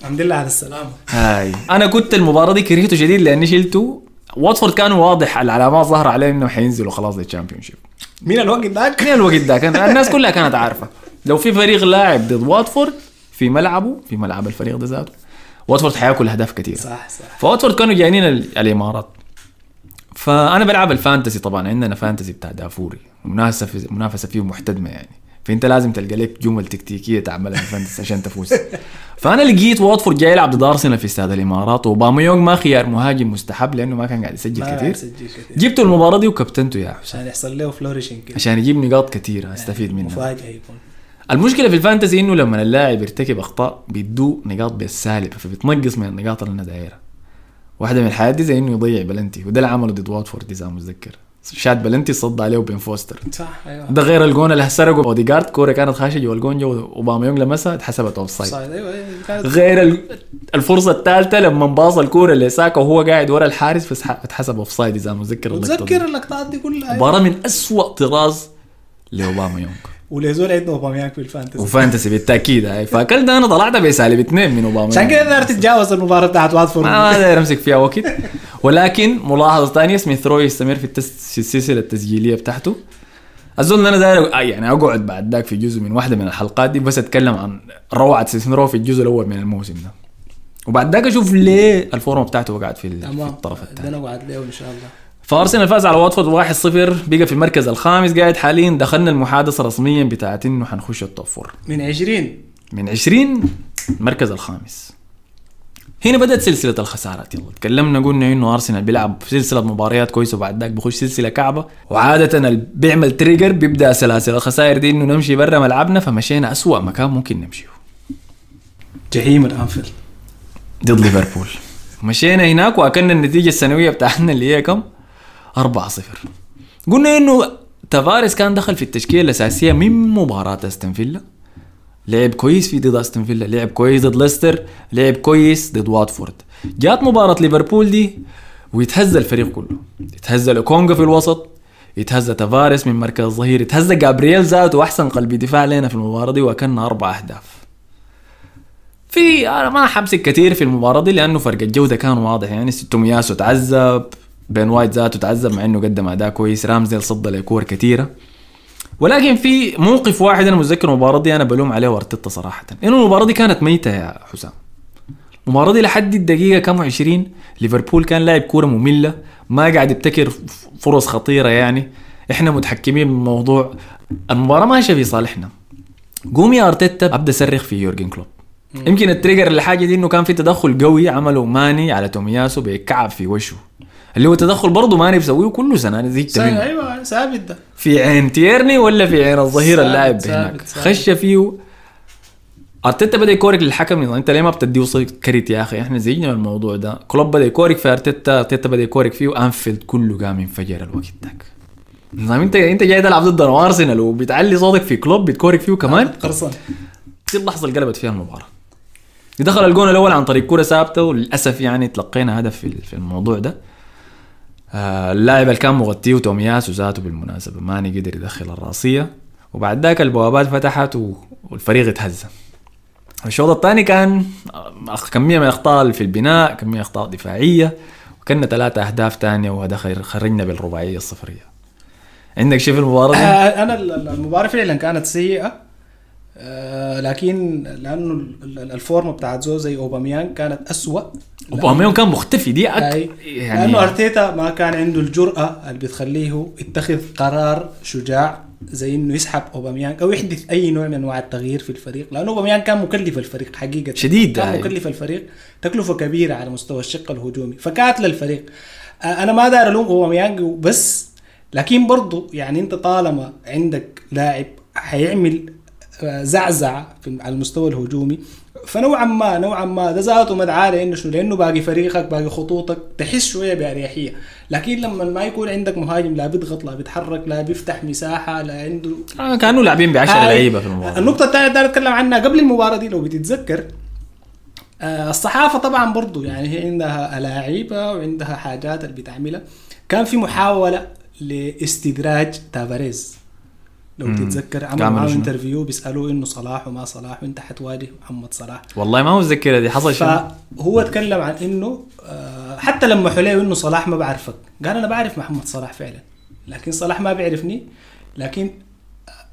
الحمد لله على السلامة. هاي. أنا كنت المباراة دي كرهته شديد لأني شلته. واتفورد كان واضح العلامات ظاهره عليه إنه حينزلوا خلاص لل Championship من الوقت ذاك؟ من الوقت كان الناس كلها كانت عارفة. لو في فريق لاعب ضد واتفورد في ملعبه في ملعب الفريق ده ذاته. واتفورد حياكل أهداف كثيره صح صح. فواتفورد كانوا جايين ال- الإمارات. فأنا بلعب ال fantasy طبعا عندنا fantasy بتاع دافوري منافسة منافسة فيه محتدمة يعني. فانت لازم تلقى لك جمل تكتيكية تعملها في ال fantasy عشان تفوز. فأنا لقيت واتفورد جاي يلعب ضد أرسنال في استاد الإمارات اوباميونج ما خيار مهاجم مستحب لأنه ما كان قاعد يسجل كثير جبت المباراة دي وكابتنته يا حسين عشان يحصل له flourishing كده. عشان يجيب نقاط كثيره أستفيد منها. مفاجأة يكون. المشكلة في ال fantasy إنه لما اللاعب يرتكب أخطاء بيدوه نقاط بالسالب فبتنقص من النقاط اللي أنا دايرها. واحدة من الحاجات دي زي إنه يضيع بلنتي وده اللي عمله ضد واتفورد إذا متذكر. شاد بلنتي صد عليه بين فوستر. صح أيوه. ده غير الجون اللي سرقه اوديجارد كوره كانت خاشة جوا الجون جا اوباميونج لمسها اتحسبت offside. أيوه أيوة، كانت غير ال- الفرصة الثالثه لما باص الكوره لي ساكا وهو قاعد ورا الحارس بس اتحسب offside إذا متذكر اللقطات دي كلها أيوة. مباراة من أسوأ طراز لاوباميونج ولي زول عنده اوباميانج في ال fantasy. و fantasy بالتأكيد هاي. فاكل ده أنا طلعت بسالب اثنين من اوباما عشان كده داير تتجاوز المباراة بتاعت واتفورد. ما داير أمسك فيها وقت. ولكن ملاحظة ثانية سميث رو يستمر في, السلسلة التسجيلية بتاعته. أظن أنا داير يعني أقعد بعد ذاك في جزء من واحدة من الحلقات دي بس أتكلم عن روعة سميث رو في الجزء الأول من الموسم ده. وبعد ذاك أشوف ليه الفورمة بتاعته وقعت في, في الطرف ده الثاني. أنا قاعد له إن شاء الله. فارسنال فاز على واتفورد 1-0 بقى في المركز الخامس. قاعد حاليا دخلنا المحادثة رسميا بتاعت إنه حنخش ال top four من 20 من 20 المركز الخامس. هنا بدأت سلسلة الخسارات. يلا تكلمنا قلنا إنه أرسنال بيلعب في سلسلة مباريات كويسة وبعد ذاك بخش سلسلة كعبة. وعادة اللي بيعمل trigger بيبدأ سلاسل الخسائر دي إنه نمشي برا ملعبنا فمشينا أسوأ مكان ممكن نمشيه جحيم الأنفيلد. ضد ليفربول. مشينا هناك وأكلنا النتيجة السنوية بتاعتنا اللي هي كم؟ 4-0 قلنا إنه تافاريس كان دخل في التشكيلة الأساسية من مباراة أستون فيلا. لعب كويس في ضد أستون فيلا لعب كويس ضد ليستر لعب كويس ضد واتفورد. جات مباراة ليفربول دي ويتهز الفريق كله. يتهز لوكونجا في الوسط يتهز تافاريس من مركز الظهير يتهز جابرييل ذاته أحسن قلبي دفاع لنا في المباراة دي واكلنا أربع أهداف. في أنا ما حمسك كثير في المباراة دي لأنه فرق الجودة كان واضح يعني تومياسو تعذب بين وايت ذاته تعذب مع إنه قدم أداء كويس. رامزديل صد ليه كور كثيره ولكن في موقف واحد أنا متذكر المباراة دي أنا بلوم عليه وأرتيتا صراحة. إنه المباراة دي كانت ميتة يا حسام. المباراة دي لحد الدقيقة كم 20 ليفربول كان لاعب كورة مملة ما قاعد يبتكر فرص خطيرة يعني. إحنا متحكمين بالموضوع. المباراة ماشية في صالحنا. قوم يا أرتيتا أبدأ صرخ في يورجن كلوب. يمكن ال trigger للحاجة دي إنه كان في تدخل قوي عمله ماني على تومياسو بكوع في وشه. اللي هو تدخل برضه ماني بسويه كل سنة زيك سنة أيوه ثابت ده. في عين تيرني ولا في عين الظهير اللاعب هناك. خش فيه. أرتيتا بدا يكورك للحكم يلا أنت ليه ما بتديه كرت يا أخي؟ إحنا زينا من الموضوع ده. كلوب بدا يكورك في أرتيتا أرتيتا بدا يكورك فيه وأنفيلد كله قام ينفجر الوقت داك نظام أنت أنت جاي تلعب ضد أرسنال وبتعلي صوتك في كلوب بتكورك فيه كمان. قرصان دي اللحظه اللي قلبت فيها المباراة. دخل الجون الأول عن طريق كرة ثابتة وللأسف يعني تلقينا هدف في في الموضوع ده. اللاعب اللي كان مغطيه تومياسو ذاته بالمناسبة ماني قدر يدخل الرأسية. وبعد ذاك البوابات فتحت والفريق اتهزم. الشوط الثاني كان آه، كمية من الأخطاء في البناء كمية أخطاء دفاعية وكنا ثلاثة أهداف ثانية وهذا خرجنا بالرباعية الصفرية. عندك شيء في المباراة دي؟ آه، أنا ال- ال- المباراة فعلا كانت سيئة. آه، لكن لأنه ال- ال- الفورمه بتاعت زول زي اوباميان كانت اسوء اوباميان كان مختفي دي أك... يعني لأنه أرتيتا ما كان عنده الجرأة اللي بتخليه يتخذ قرار شجاع زي إنه يسحب اوباميان أو يحدث أي نوع من أنواع التغيير في الفريق. لأنه اوباميان كان مكلف الفريق حقيقة. شديد كان يعني. مكلف الفريق. تكلفة كبيرة على مستوى الشق الهجومي. فكانت للفريق. آه، أنا ما داير ألوم اوباميانج بس لكن برضو يعني أنت طالما عندك لاعب حيعمل زعزعه في على المستوى الهجومي. فنوعا ما نوعا ما ده ذاته مدعاه لأنه شنو؟ لأنه باقي فريقك باقي خطوطك تحس شوية بأريحية، لكن لما ما يكون عندك مهاجم لا بيضغط لا بيتحرك لا بيفتح مساحة لا عنده آه، كانوا لاعبين ب 10 هاي- لعيبة في المباراة. النقطة الثانية اللي اتكلم عنها قبل المباراة دي لو بتتذكر آه، الصحافة طبعا برضو يعني هي عندها ألاعيبة وعندها حاجات اللي بتعملها. كان في محاولة لاستدراج تافاريز. لو مم. تتذكر عملوا معاه؟ interview بيسألوه إنه صلاح وما صلاح وإنت حتواجه محمد صلاح. والله ما متذكر دي. حصل شيء فهو اتكلم عن إنه آه، حتى لما حليه إنه صلاح ما بعرفك. قال أنا بعرف محمد صلاح فعلا لكن صلاح ما بيعرفني. لكن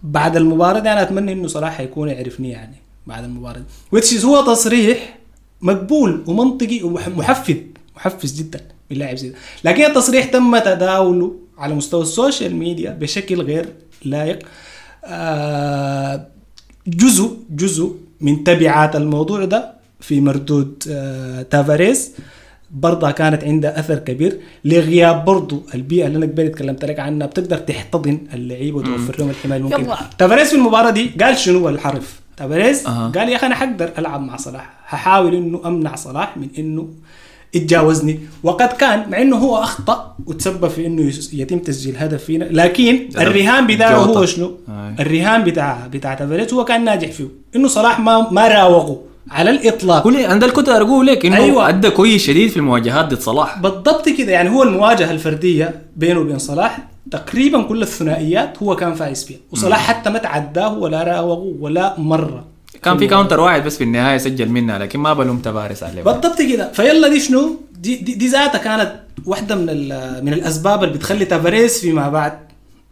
بعد المباراة دي أنا أتمنى إنه صلاح حيكون يعرفني يعني بعد المباراة دي. هو تصريح مقبول ومنطقي ومحفز محفز جدا من لاعب زي ده لكن التصريح تم تداوله على مستوى ال social media بشكل غير لائق. آه، جزء جزء من تبعات الموضوع ده في مردود آه، تافاريز. برضه كانت عندها أثر كبير لغياب برضه البيئة اللي أنا قبل تكلمت لك عنها. بتقدر تحتضن اللعيبه وتوفر لهم الحماية الممكن يلا. تافاريز في المباراة دي قال شنو الحرف تافاريز أها. قال يا أخي أنا حقدر ألعب مع صلاح. هحاول إنه أمنع صلاح من إنه يتجاوزني. وقد كان مع إنه هو أخطأ وتسبب في إنه يتم تسجيل هدف فينا لكن الرهان بتاعه هو. شنو؟ أي. الرهان بتاع بتاع تافاريز هو كان ناجح فيه. إنه صلاح ما ما راوغه على الإطلاق. لي عند الكتب أقول لك إنه أيوة. أدى كويس شديد في المواجهات ضد صلاح. بالضبط كده. يعني هو المواجهة الفردية بينه وبين صلاح تقريبا كل الثنائيات هو كان فايز فيها. وصلاح حتى ما تعداه ولا راوغه ولا مرة. كان في counter واحد بس في النهاية سجل منها لكن ما بلوم تافاريس عليه. بالضبط كده. فيلا دي شنو؟ دي دي, دي ذاتها كانت واحدة من من الأسباب اللي بتخلي تافاريز فيما بعد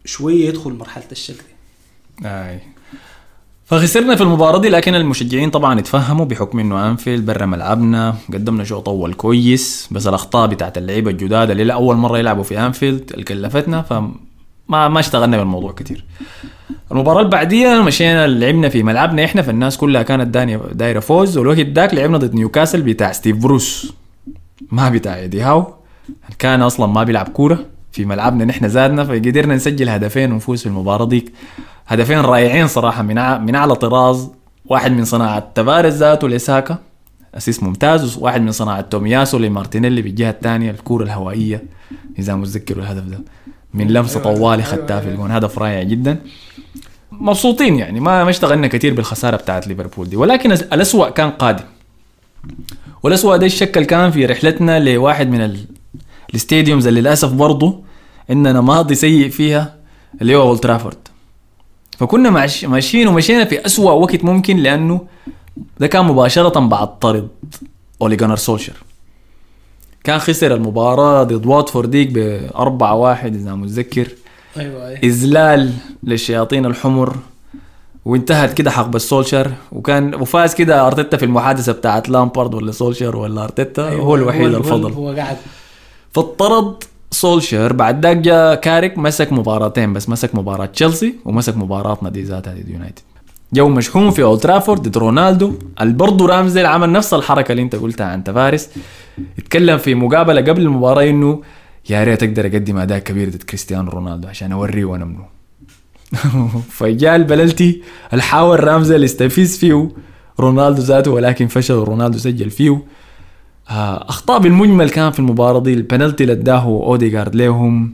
شوية يدخل مرحلة الشك دي آي. فخسرنا في المباراة دي لكن المشجعين طبعا اتفهموا بحكم إنه أنفيلد برا ملعبنا قدمنا شوط أول كويس بس الأخطاء بتاعت اللعيبة الجداد اللي أول مرة يلعبوا في أنفيلد اللي كلفتنا فما ما اشتغلنا بالموضوع كتير. المباراة اللي بعديها مشينا لعبنا في ملعبنا إحنا فالناس كلها كانت دايرة فوز. والوقت داك لعبنا ضد نيوكاسل بتاع ستيف بروس. ما بتاع إيدي هاو. كان أصلا ما بيلعب كورة. في ملعبنا نحن زادنا فقدرنا نسجل هدفين ونفوز في المباراة ديك. هدفين رائعين صراحة من من أعلى طراز. واحد من صناعة تفارس ذاته لساكا. اسيس ممتاز. وواحد من صناعة تومياسو لمارتينيلي بالجهة الثانية الكورة الهوائية. إذا متذكروا الهدف ده. من لمسة أيوة، طوالي خدتها في. الجون. هدف رائع جدا. مبسوطين يعني ما ما اشتغلنا كثير بالخسارة بتاعت ليفربول دي. ولكن الأسوأ كان قادم. والأسوأ ده الشكل كان في رحلتنا لواحد من ال... الاستاديومز اللي للأسف برضه عندنا ماضي سيء فيها اللي هو أولد ترافورد. فكنا ماش- ماشيين ومشينا في أسوأ وقت ممكن لأنه ده كان مباشرة بعد طرد أولي جانر سولشر كان خسر المباراة ضد واتفورد ديك بأربعة واحد إذا متذكر. أيوه أيوه. إذلال للشياطين الحمر وانتهت كده حقبة سولشر وكان وفاز كده أرتيتا في المحادثة بتاعت لامبارد ولا سولشر ولا أرتيتا أيوة، هو الوحيد هو- الفضل. هو قاعد. فاضطرد سولشر بعد ذاك جاء كاريك مسك مباراتين بس مسك مباراة تشيلسي ومسك مباراة نادي ذاتها يونايتد جو مشحون في أولد ترافورد ضد رونالدو. اللي برضه رامزديل عمل نفس الحركة اللي انت قلتها عن تافاريس اتكلم في مقابلة قبل المباراة إنه يا ريت أقدر أقدم أداء كبير ضد كريستيانو رونالدو عشان أوريه وأنا منو. [LAUGHS] فجاء البنالتي الحاول رامزديل يستفز فيه رونالدو ذاته ولكن فشل رونالدو سجل فيه. آه، أخطاء بالمجمل كان في المباراة دي. البنالتي اللي أداه اوديجارد آه،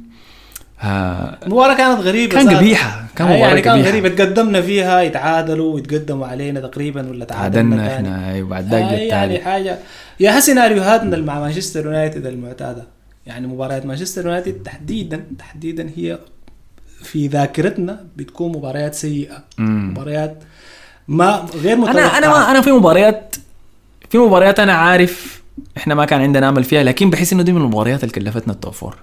المباراة كانت غريبة كان. قبيحة كان آه، مباراة يعني كان. غريبة تقدمنا فيها يتعادلوا ويتقدموا علينا تقريبا ولا تعادلنا. إحنا أيوة، بعد ذاك آه يعني حاجة يا سيناريوهاتنا مع مانشستر يونايتد المعتادة يعني مباريات مانشستر يونايتد تحديدا تحديدا هي في ذاكرتنا بتكون مباريات سيئة مم. مباريات ما غير متوقعة أنا أنا ما أنا في مباريات في مباريات أنا عارف إحنا ما كان عندنا أمل فيها لكن بحس إنه دي من المباريات اللي كلفتنا ال top four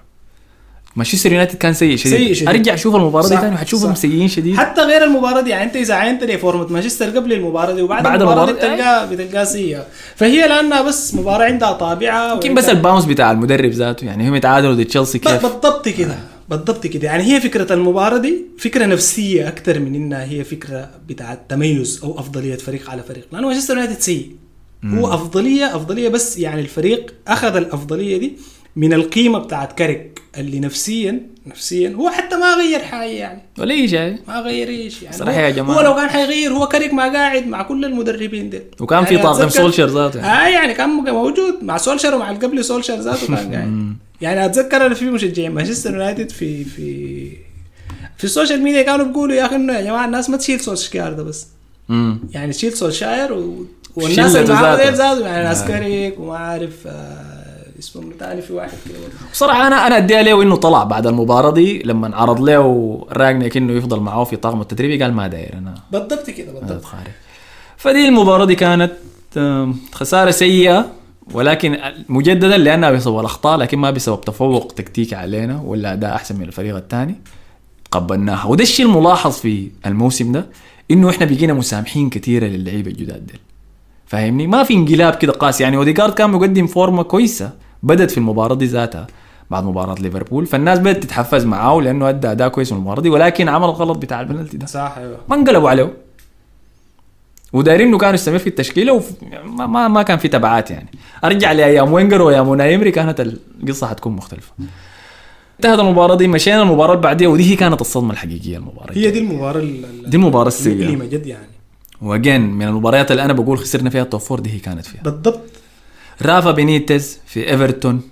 مانشستر يونايتد كان سيء شديد, سيء شديد. أرجع أشوف المباراة دي ثاني وحتشوفهم. سيئين شديد. حتى غير المباراة دي يعني أنت إذا عينت لي فورمة مانشستر قبل المباراة دي وبعد بعد المباراة دي المباراة؟ دي، بتلقاها بتلقاها سيئة. فهي لأنها بس مباراة عندها طابعها يمكن بس ال bounce بتاع المدرب ذاته يعني هم يتعادلوا ضد تشيلسي كيف؟ بالضبط كده بالضبط كده. يعني هي فكرة المباراة دي فكرة نفسية أكثر من إنها هي فكرة بتاعت تميز أو أفضلية فريق على فريق. لأنه مانشستر يونايتد سيء. هو أفضلية أفضلية بس يعني الفريق أخذ الأفضلية دي من القيمة بتاعت كاريك اللي نفسيا نفسيا هو حتى ما غير حاجة يعني. ولا أي شيء. ما غير إيش يعني. صراحة هو- يا جماعة. هو لو كان حيغير هو كاريك ما قاعد مع كل المدربين دي وكان في طاقم أتذكر- سولشر ذاته. آه يعني كان موجود مع سولشر ومع اللي قبل سولشر ذاته كان [LAUGHS] قاعد. يعني أتذكر أنا في مشجعين مانشستر يونايتد في في في ال social media كانوا بيقولوا يا أخي إنه يا جماعة الناس ما تشيل سولشاير ده بس. مم. يعني تشيل سولشاير و... والناس اللي معاه ذاته. يعني ناس آه. كاريك وما عارف آه اسمه ثاني في واحد كده. بصراحة أنا أنا اديها له إنه طلع بعد المباراة دي لما عرض له رانجنيك إنه يفضل معاه في طاقم التدريبي قال ما داير أنا. بالضبط كده بالضبط. اتخارج فدي المباراة دي كانت آم، خسارة سيئة ولكن مجددا لانها بسبب الأخطاء لكن ما بسبب تفوق تكتيكي علينا ولا أداء أحسن من الفريق الثاني. قبلناها. وده الشيء الملاحظ في الموسم ده إنه إحنا بقينا مسامحين كثيره للعيبة الجداد ديل. فاهمني؟ ما في انقلاب كده قاسي. يعني أوديجارد كان مقدم فورمة كويسة بدت في المباراة دي ذاتها بعد مباراة ليفربول. فالناس بدأت تتحفز معاه لأنه أدى أداء كويس المباراة دي ولكن عمل الغلط بتاع البنالتي ده. صح أيوه. ما انقلبوا عليه. ودايرين إنه كانوا يستمر في التشكيلة وما ما, ما, ما كان في تبعات يعني. أرجع لأيام وينجر وأيام أوناي إمري كانت القصة حتكون مختلفة. انتهت المباراة دي مشينا المباراة اللي بعديها ودي هي كانت الصدمة الحقيقية المباراة هي دي. المباراة ال- ال- دي المباراة السيئة. المؤلمه جد يعني. و again من المباريات اللي أنا بقول خسرنا فيها ال top دي هي كانت فيها. بالضبط. رافا بينيتز في إيفرتون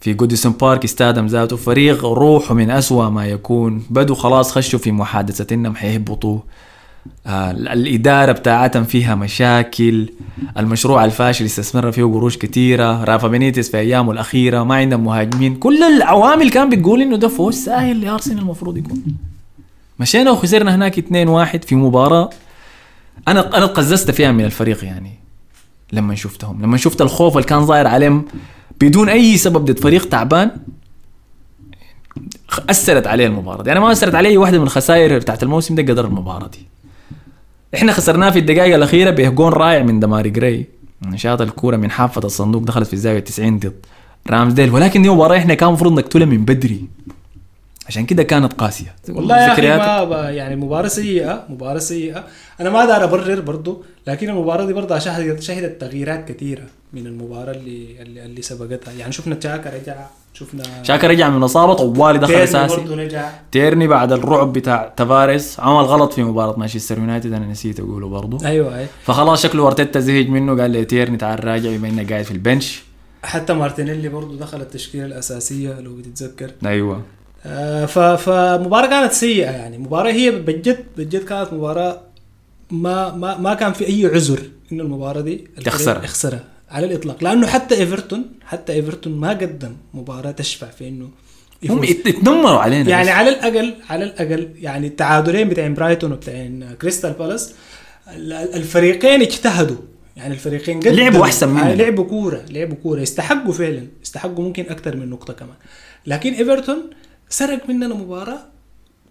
في جوديسون بارك استادهم ذاته. فريق روحه من أسوأ ما يكون. بدوا خلاص خشوا في محادثة إنهم حيهبطوا. آه الإدارة بتاعتهم فيها مشاكل. المشروع الفاشل استثمر فيه قروش كثيرة رافا بينيتز في أيامه الأخيرة ما عندهم مهاجمين. كل العوامل كان بتقول إنه ده فوز سهل لأرسنال المفروض يكون. مشينا وخسرنا هناك 2-1 في مباراة. أنا أنا تقززت فيها من الفريق يعني. لما شفتهم. لما شفت الخوف اللي كان ظاهر عليهم بدون أي سبب ضد فريق تعبان أثرت عليه المباراة. دي أنا ما أثرت علي واحدة من الخسائر بتاعت الموسم ده قدر المباراة دي. إحنا خسرناه في الدقائق الأخيرة بجون رائع من دماري جراي. شاط الكورة من حافة الصندوق دخلت في الزاوية 90 ضد رامزديل ولكن دي مباراة إحنا كان المفروض نقتلها من بدري. عشان كده كانت قاسية. والله يا أخي؟ ما يعني مباراة سيئة مباراة سيئة. أنا ما دار أبرر برضو لكن المباراة دي برضه شهدت شهدت تغييرات كثيرة من المباراة اللي اللي, اللي سبقتها. يعني شفنا تشاكا رجع شفنا شاكا رجع من إصابة طوالي دخل تيرني أساسي. برضه رجع. تيرني بعد الرعب بتاع تافاريس. عمل غلط في مباراة مانشستر يونايتد أنا نسيت أقوله برضه أيوه اي فخلاص شكله أرتيتا زهج منه قال لي تيرني تعال راجع بما انك قاعد في ال bench. حتى مارتينيلي برضه دخل التشكيلة الأساسية لو بتتذكر. أيوه. آه، ف فمباراة كانت سيئة يعني مباراة هي بجد بجد كانت مباراة ما ما ما كان في أي عذر إنه المباراة دي الفريق يخسرها. يخسرها على الإطلاق لأنه حتى إيفرتون حتى إيفرتون ما قدم مباراة تشفع في إنه هم يتنمروا علينا يعني بس. على الأقل على الأقل يعني التعادلين بتاعين برايتون وبتاعين كريستال بالاس ال- الفريقين اجتهدوا يعني الفريقين قدموا لعبوا أحسن مننا. آه، لعبوا كورة لعبوا كورة يستحقوا فعلا يستحقوا ممكن أكثر من نقطة كمان لكن إيفرتون سرق مننا مباراة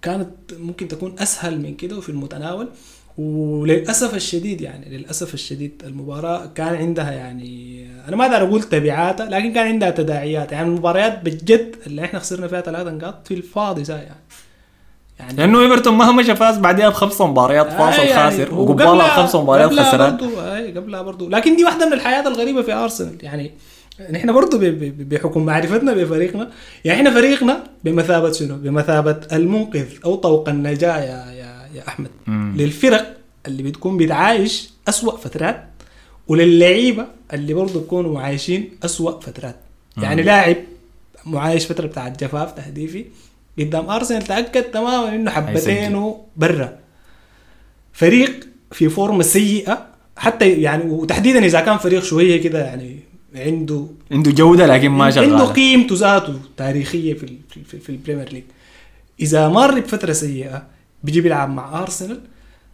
كانت ممكن تكون أسهل من كده وفي المتناول. وللأسف الشديد يعني للأسف الشديد المباراة كان عندها يعني أنا ما أقدر أقول تبعاتها لكن كان عندها تداعيات. يعني المباريات بجد اللي إحنا خسرنا فيها ثلاثة نقاط في الفاضي زي يعني يعني لأنه إيفرتون ما مشى فاز بعدها بخمس مباريات فاصل آه يعني خاسر وقبالها خمس مباريات قبلها خسران برضو اي قبلها برضو. لكن دي واحدة من الحياة الغريبة في أرسنال. يعني نحن برضو ب- ب- بحكم معرفتنا بفريقنا يعني إحنا فريقنا بمثابة شنو؟ بمثابة المنقذ أو طوق النجاة يا يا يا أحمد. مم. للفرق اللي بتكون بتعايش أسوأ فترات وللعيبة اللي برضو بيكونوا عايشين أسوأ فترات. يعني لاعب معايش فترة بتاعت جفاف تهديفي قدام أرسنال تأكد تماما إنه حبتينه برا. فريق في فورمة سيئة حتى يعني وتحديدا إذا كان فريق شوية كده يعني عنده عنده جودة لكن ما عنده شغاله قيمته ذاته تاريخية في, في, في ال Premier League. إذا مر بفتره سيئة بيجي بيلعب مع أرسنال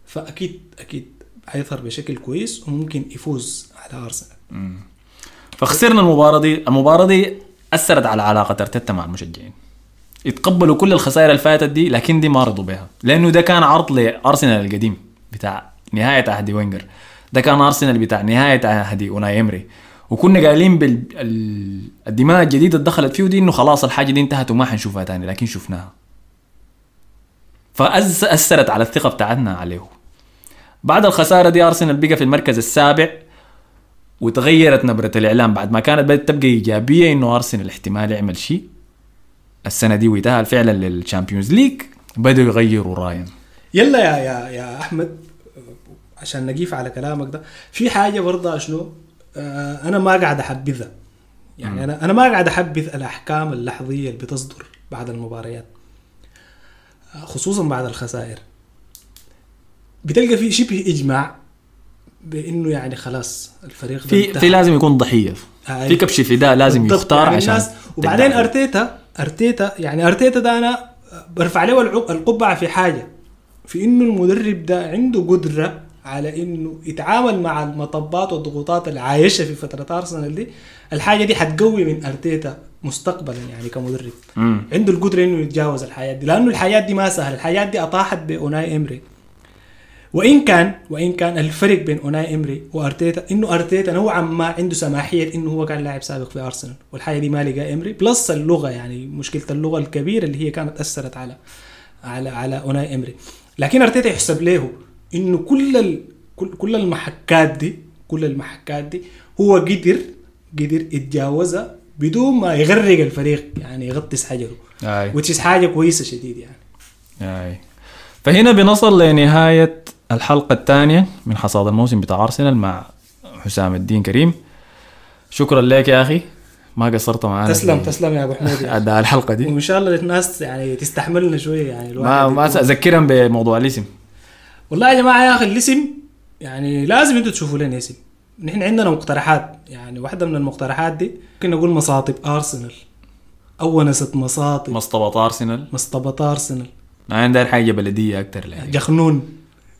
فأكيد أكيد حيظهر بشكل كويس وممكن يفوز على أرسنال. فخسرنا المباراة دي المباراة دي أثرت على علاقة أرتيتا مع المشجعين. يتقبلوا كل الخسائر اللي فاتت دي لكن دي ما رضوا بها. لأنه ده كان عرض لأرسنال القديم بتاع نهاية عهد وينجر. ده كان أرسنال بتاع نهاية عهد أوناي إمري. وكنا قايلين بالدماء الجديدة اللي دخلت فيه دي إنه خلاص الحاجة دي انتهت وما حنشوفها تاني لكن شفناها. فاثرت على الثقة بتاعتنا عليه. بعد الخسارة دي أرسنال بقى في المركز السابع وتغيرت نبرة الإعلام بعد ما كانت بدأت تبقى إيجابية إنه أرسنال احتمال يعمل شيء. السنة دي ويتأهل فعلا لل Champions League بدأوا يغيروا رأيهم. يلا يا يا يا أحمد عشان نقيف على كلامك ده في حاجة برضه شنو؟ أنا ما قاعد احبذها يعني أنا أنا ما قاعد أحبذ الأحكام اللحظية اللي بتصدر بعد المباريات آه، خصوصا بعد الخسائر بتلقى في شبه إجماع بإنه يعني خلاص الفريق في. في لازم يكون ضحية آه، في كبش فداء لازم. يختار يعني عشان الناس وبعدين. ارتيتا ارتيتا يعني أرتيتا ده أنا برفع له القبعة في حاجة في إنه المدرب ده عنده قدرة على إنه يتعامل مع المطبات والضغوطات اللي عايشها في فترة ارسنال دي الحاجة دي حتقوي من أرتيتا مستقبلا يعني كمدرب. مم. عنده القدرة إنه يتجاوز الحاجات دي لأنه الحاجات دي ما سهلة الحاجات دي أطاحت بأوناي إمري. وإن كان وإن كان الفرق بين أوناي إمري وأرتيتا إنه أرتيتا نوعا ما عنده سماحية إنه هو كان لاعب سابق في ارسنال والحاجة دي ما لقى إمري plus اللغة يعني مشكلة اللغة الكبيرة اللي هي كانت أثرت على على على أوناي إمري. لكن أرتيتا يحسب له إنه كل ال كل المحكات دي كل المحكات دي هو قدر قدر يتجاوزها بدون ما يغرق الفريق يعني يغطس حجره آي. وتشيز حاجة كويسة شديد يعني. آي. فهنا بنصل لنهاية الحلقة الثانية من حصاد الموسم بتاع أرسنال مع حسام الدين كريم. شكرا لك يا أخي. ما قصرت معانا تسلم تسلم يا أبو حميد. [LAUGHS] الحلقة دي. وإن شاء الله الناس يعني تستحملنا شوية يعني ما ما أذكرهم بموضوع الاسم. والله يا جماعة يا أخي الاسم يعني لازم أنتوا تشوفوا لنا اسم. نحن عندنا مقترحات. يعني واحدة من المقترحات دي ممكن نقول مصاطب أرسنال. أو ونست مصاطب. مصطبة أرسنال. مصطبة أرسنال. أنا داير حاجة بلدية أكتر لكن جخنون.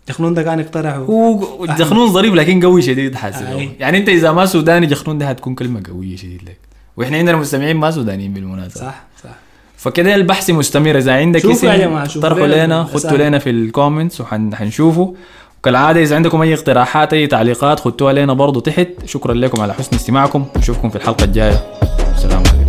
جخنون ده كان اقترحه هو جخنون ظريف لكن قوي شديد حاسس. يعني انت إذا ما سوداني جخنون ده هتكون كلمة قوية شديد لك. وإحنا عندنا مستمعين ما سودانيين بالمناسبة. صح صح. فكده البحث مستمر. إذا عندك اسم طرحوا لنا. خدوا لنا في ال comments وحنشوفه وكالعادة إذا عندكم أي اقتراحات أي تعليقات خدوها لنا برضو تحت. شكرا لكم على حسن استماعكم. نشوفكم في الحلقة الجاية. السلام عليكم.